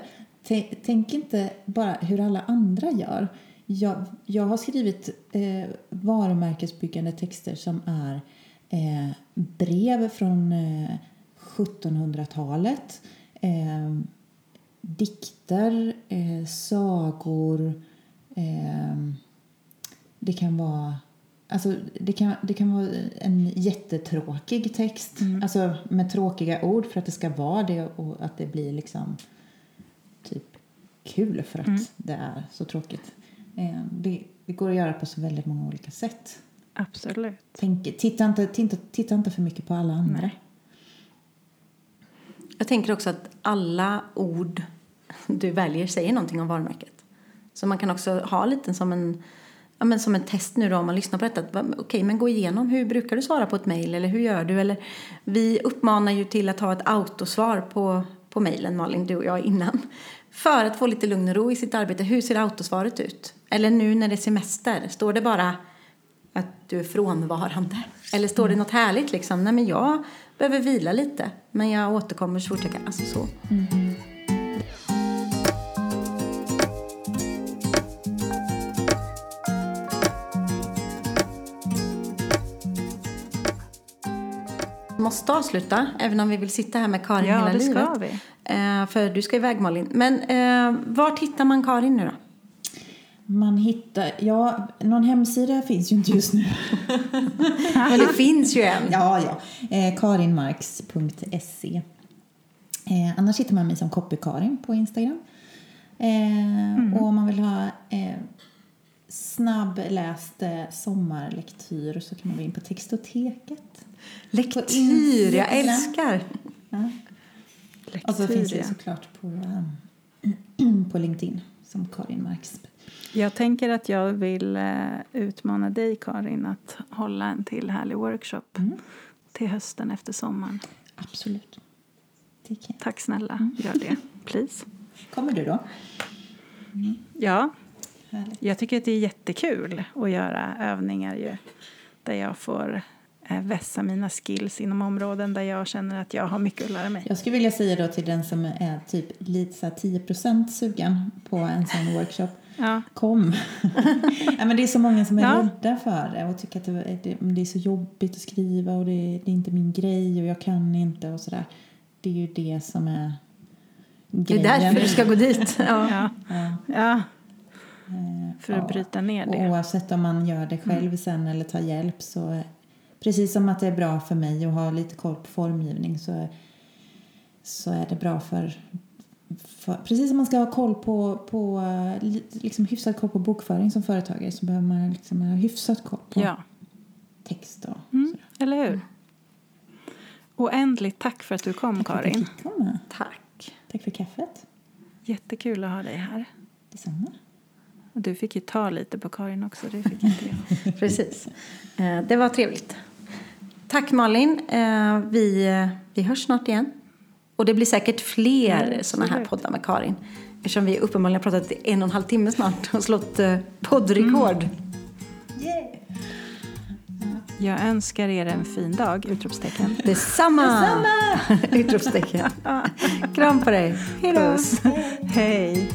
tänk inte bara hur alla andra gör. Jag, jag har skrivit eh, varumärkesbyggande texter som är eh, brev från eh, 1700-talet, eh, dikter, eh, sagor, eh, det kan vara Alltså, det, kan, det kan vara en jättetråkig text, alltså med tråkiga ord för att det ska vara det och att det blir liksom typ kul för att det är så tråkigt. Eh, det, det går att göra på så väldigt många olika sätt. Absolut. Tänk, titta, inte, titta, titta inte för mycket på alla andra. Nej. Jag tänker också att alla ord du väljer säger någonting om varumärket. Så man kan också ha lite som en, ja, men som en test nu då om man lyssnar på detta. Okej, okay, Okej, men gå igenom hur brukar du svara på ett mejl eller hur gör du? Eller, vi uppmanar ju till att ha ett autosvar på, på mejlen, Malin, du och jag innan. För att få lite lugn och ro i sitt arbete. Hur ser autosvaret ut? Eller nu när det är semester, står det bara att du är frånvarande? Eller står det något härligt liksom? Nej men jag behöver vila lite, men jag återkommer så fort jag kan. Alltså så. Vi måste avsluta, även om vi vill sitta här med Karin Ja, hela det livet. ska vi. Eh, för du ska iväg Malin. Men eh, var hittar man Karin nu då? Man hittar, ja, någon hemsida finns ju inte just nu. [laughs] Men det finns ju en. Ja, ja. Eh, karinmarks.se. Eh, annars hittar man mig som Copykarin på Instagram. Eh, Och om man vill ha eh, snabbläst eh, sommarlektyr så kan man gå in på Textoteket. Lektyr, jag älskar. Ja. Och så finns det såklart på, um, [clears throat] på LinkedIn som Karin Marks. Jag tänker att jag vill eh, utmana dig, Karin, att hålla en till härlig workshop till hösten efter sommaren. Absolut. Tack snälla, gör det. Please. Kommer du då? Ja, Härligt. jag tycker att det är jättekul att göra övningar ju, där jag får eh, vässa mina skills inom områden där jag känner att jag har mycket att lära mig. Jag skulle vilja säga då till den som är typ lite så här 10% sugen på en sån workshop. Ja. Kom! [laughs] ja, men det är så många som är Ja. rädda för det och tycker att det, det, det är så jobbigt att skriva och det, det är inte min grej och jag kan inte och sådär. Det är ju det som är Det är grejen. därför du ska gå dit. [laughs] Ja. Ja. Ja. Eh, för att ja. bryta ner Och det. oavsett om man gör det själv sen eller tar hjälp så precis som att det är bra för mig att ha lite koll på formgivning så, så är det bra för för, precis som man ska ha koll på, på eh, li- liksom hyfsad koll på bokföring som företagare så behöver man liksom ha hyfsat koll på Ja, text och mm, eller hur? Oändligt tack för att du kom, Tack för att Karin. komma. Tack. Tack för kaffet. Jättekul att ha dig här. Detsamma. Och du fick ju ta lite på Karin också, det fick inte jag. [laughs] Precis. Eh, Det var trevligt. Tack Malin. Vi, eh, vi hörs snart igen. Och det blir säkert fler Ja, sådana här poddar med Karin. Eftersom vi uppenbarligen har pratat i en och en halv timme snart och slått eh, poddrekord. Jag önskar er en fin dag! Utropstecken. Detsamma! [laughs] Utropstecken. Kram på dig. Hej då. Puss. Hej.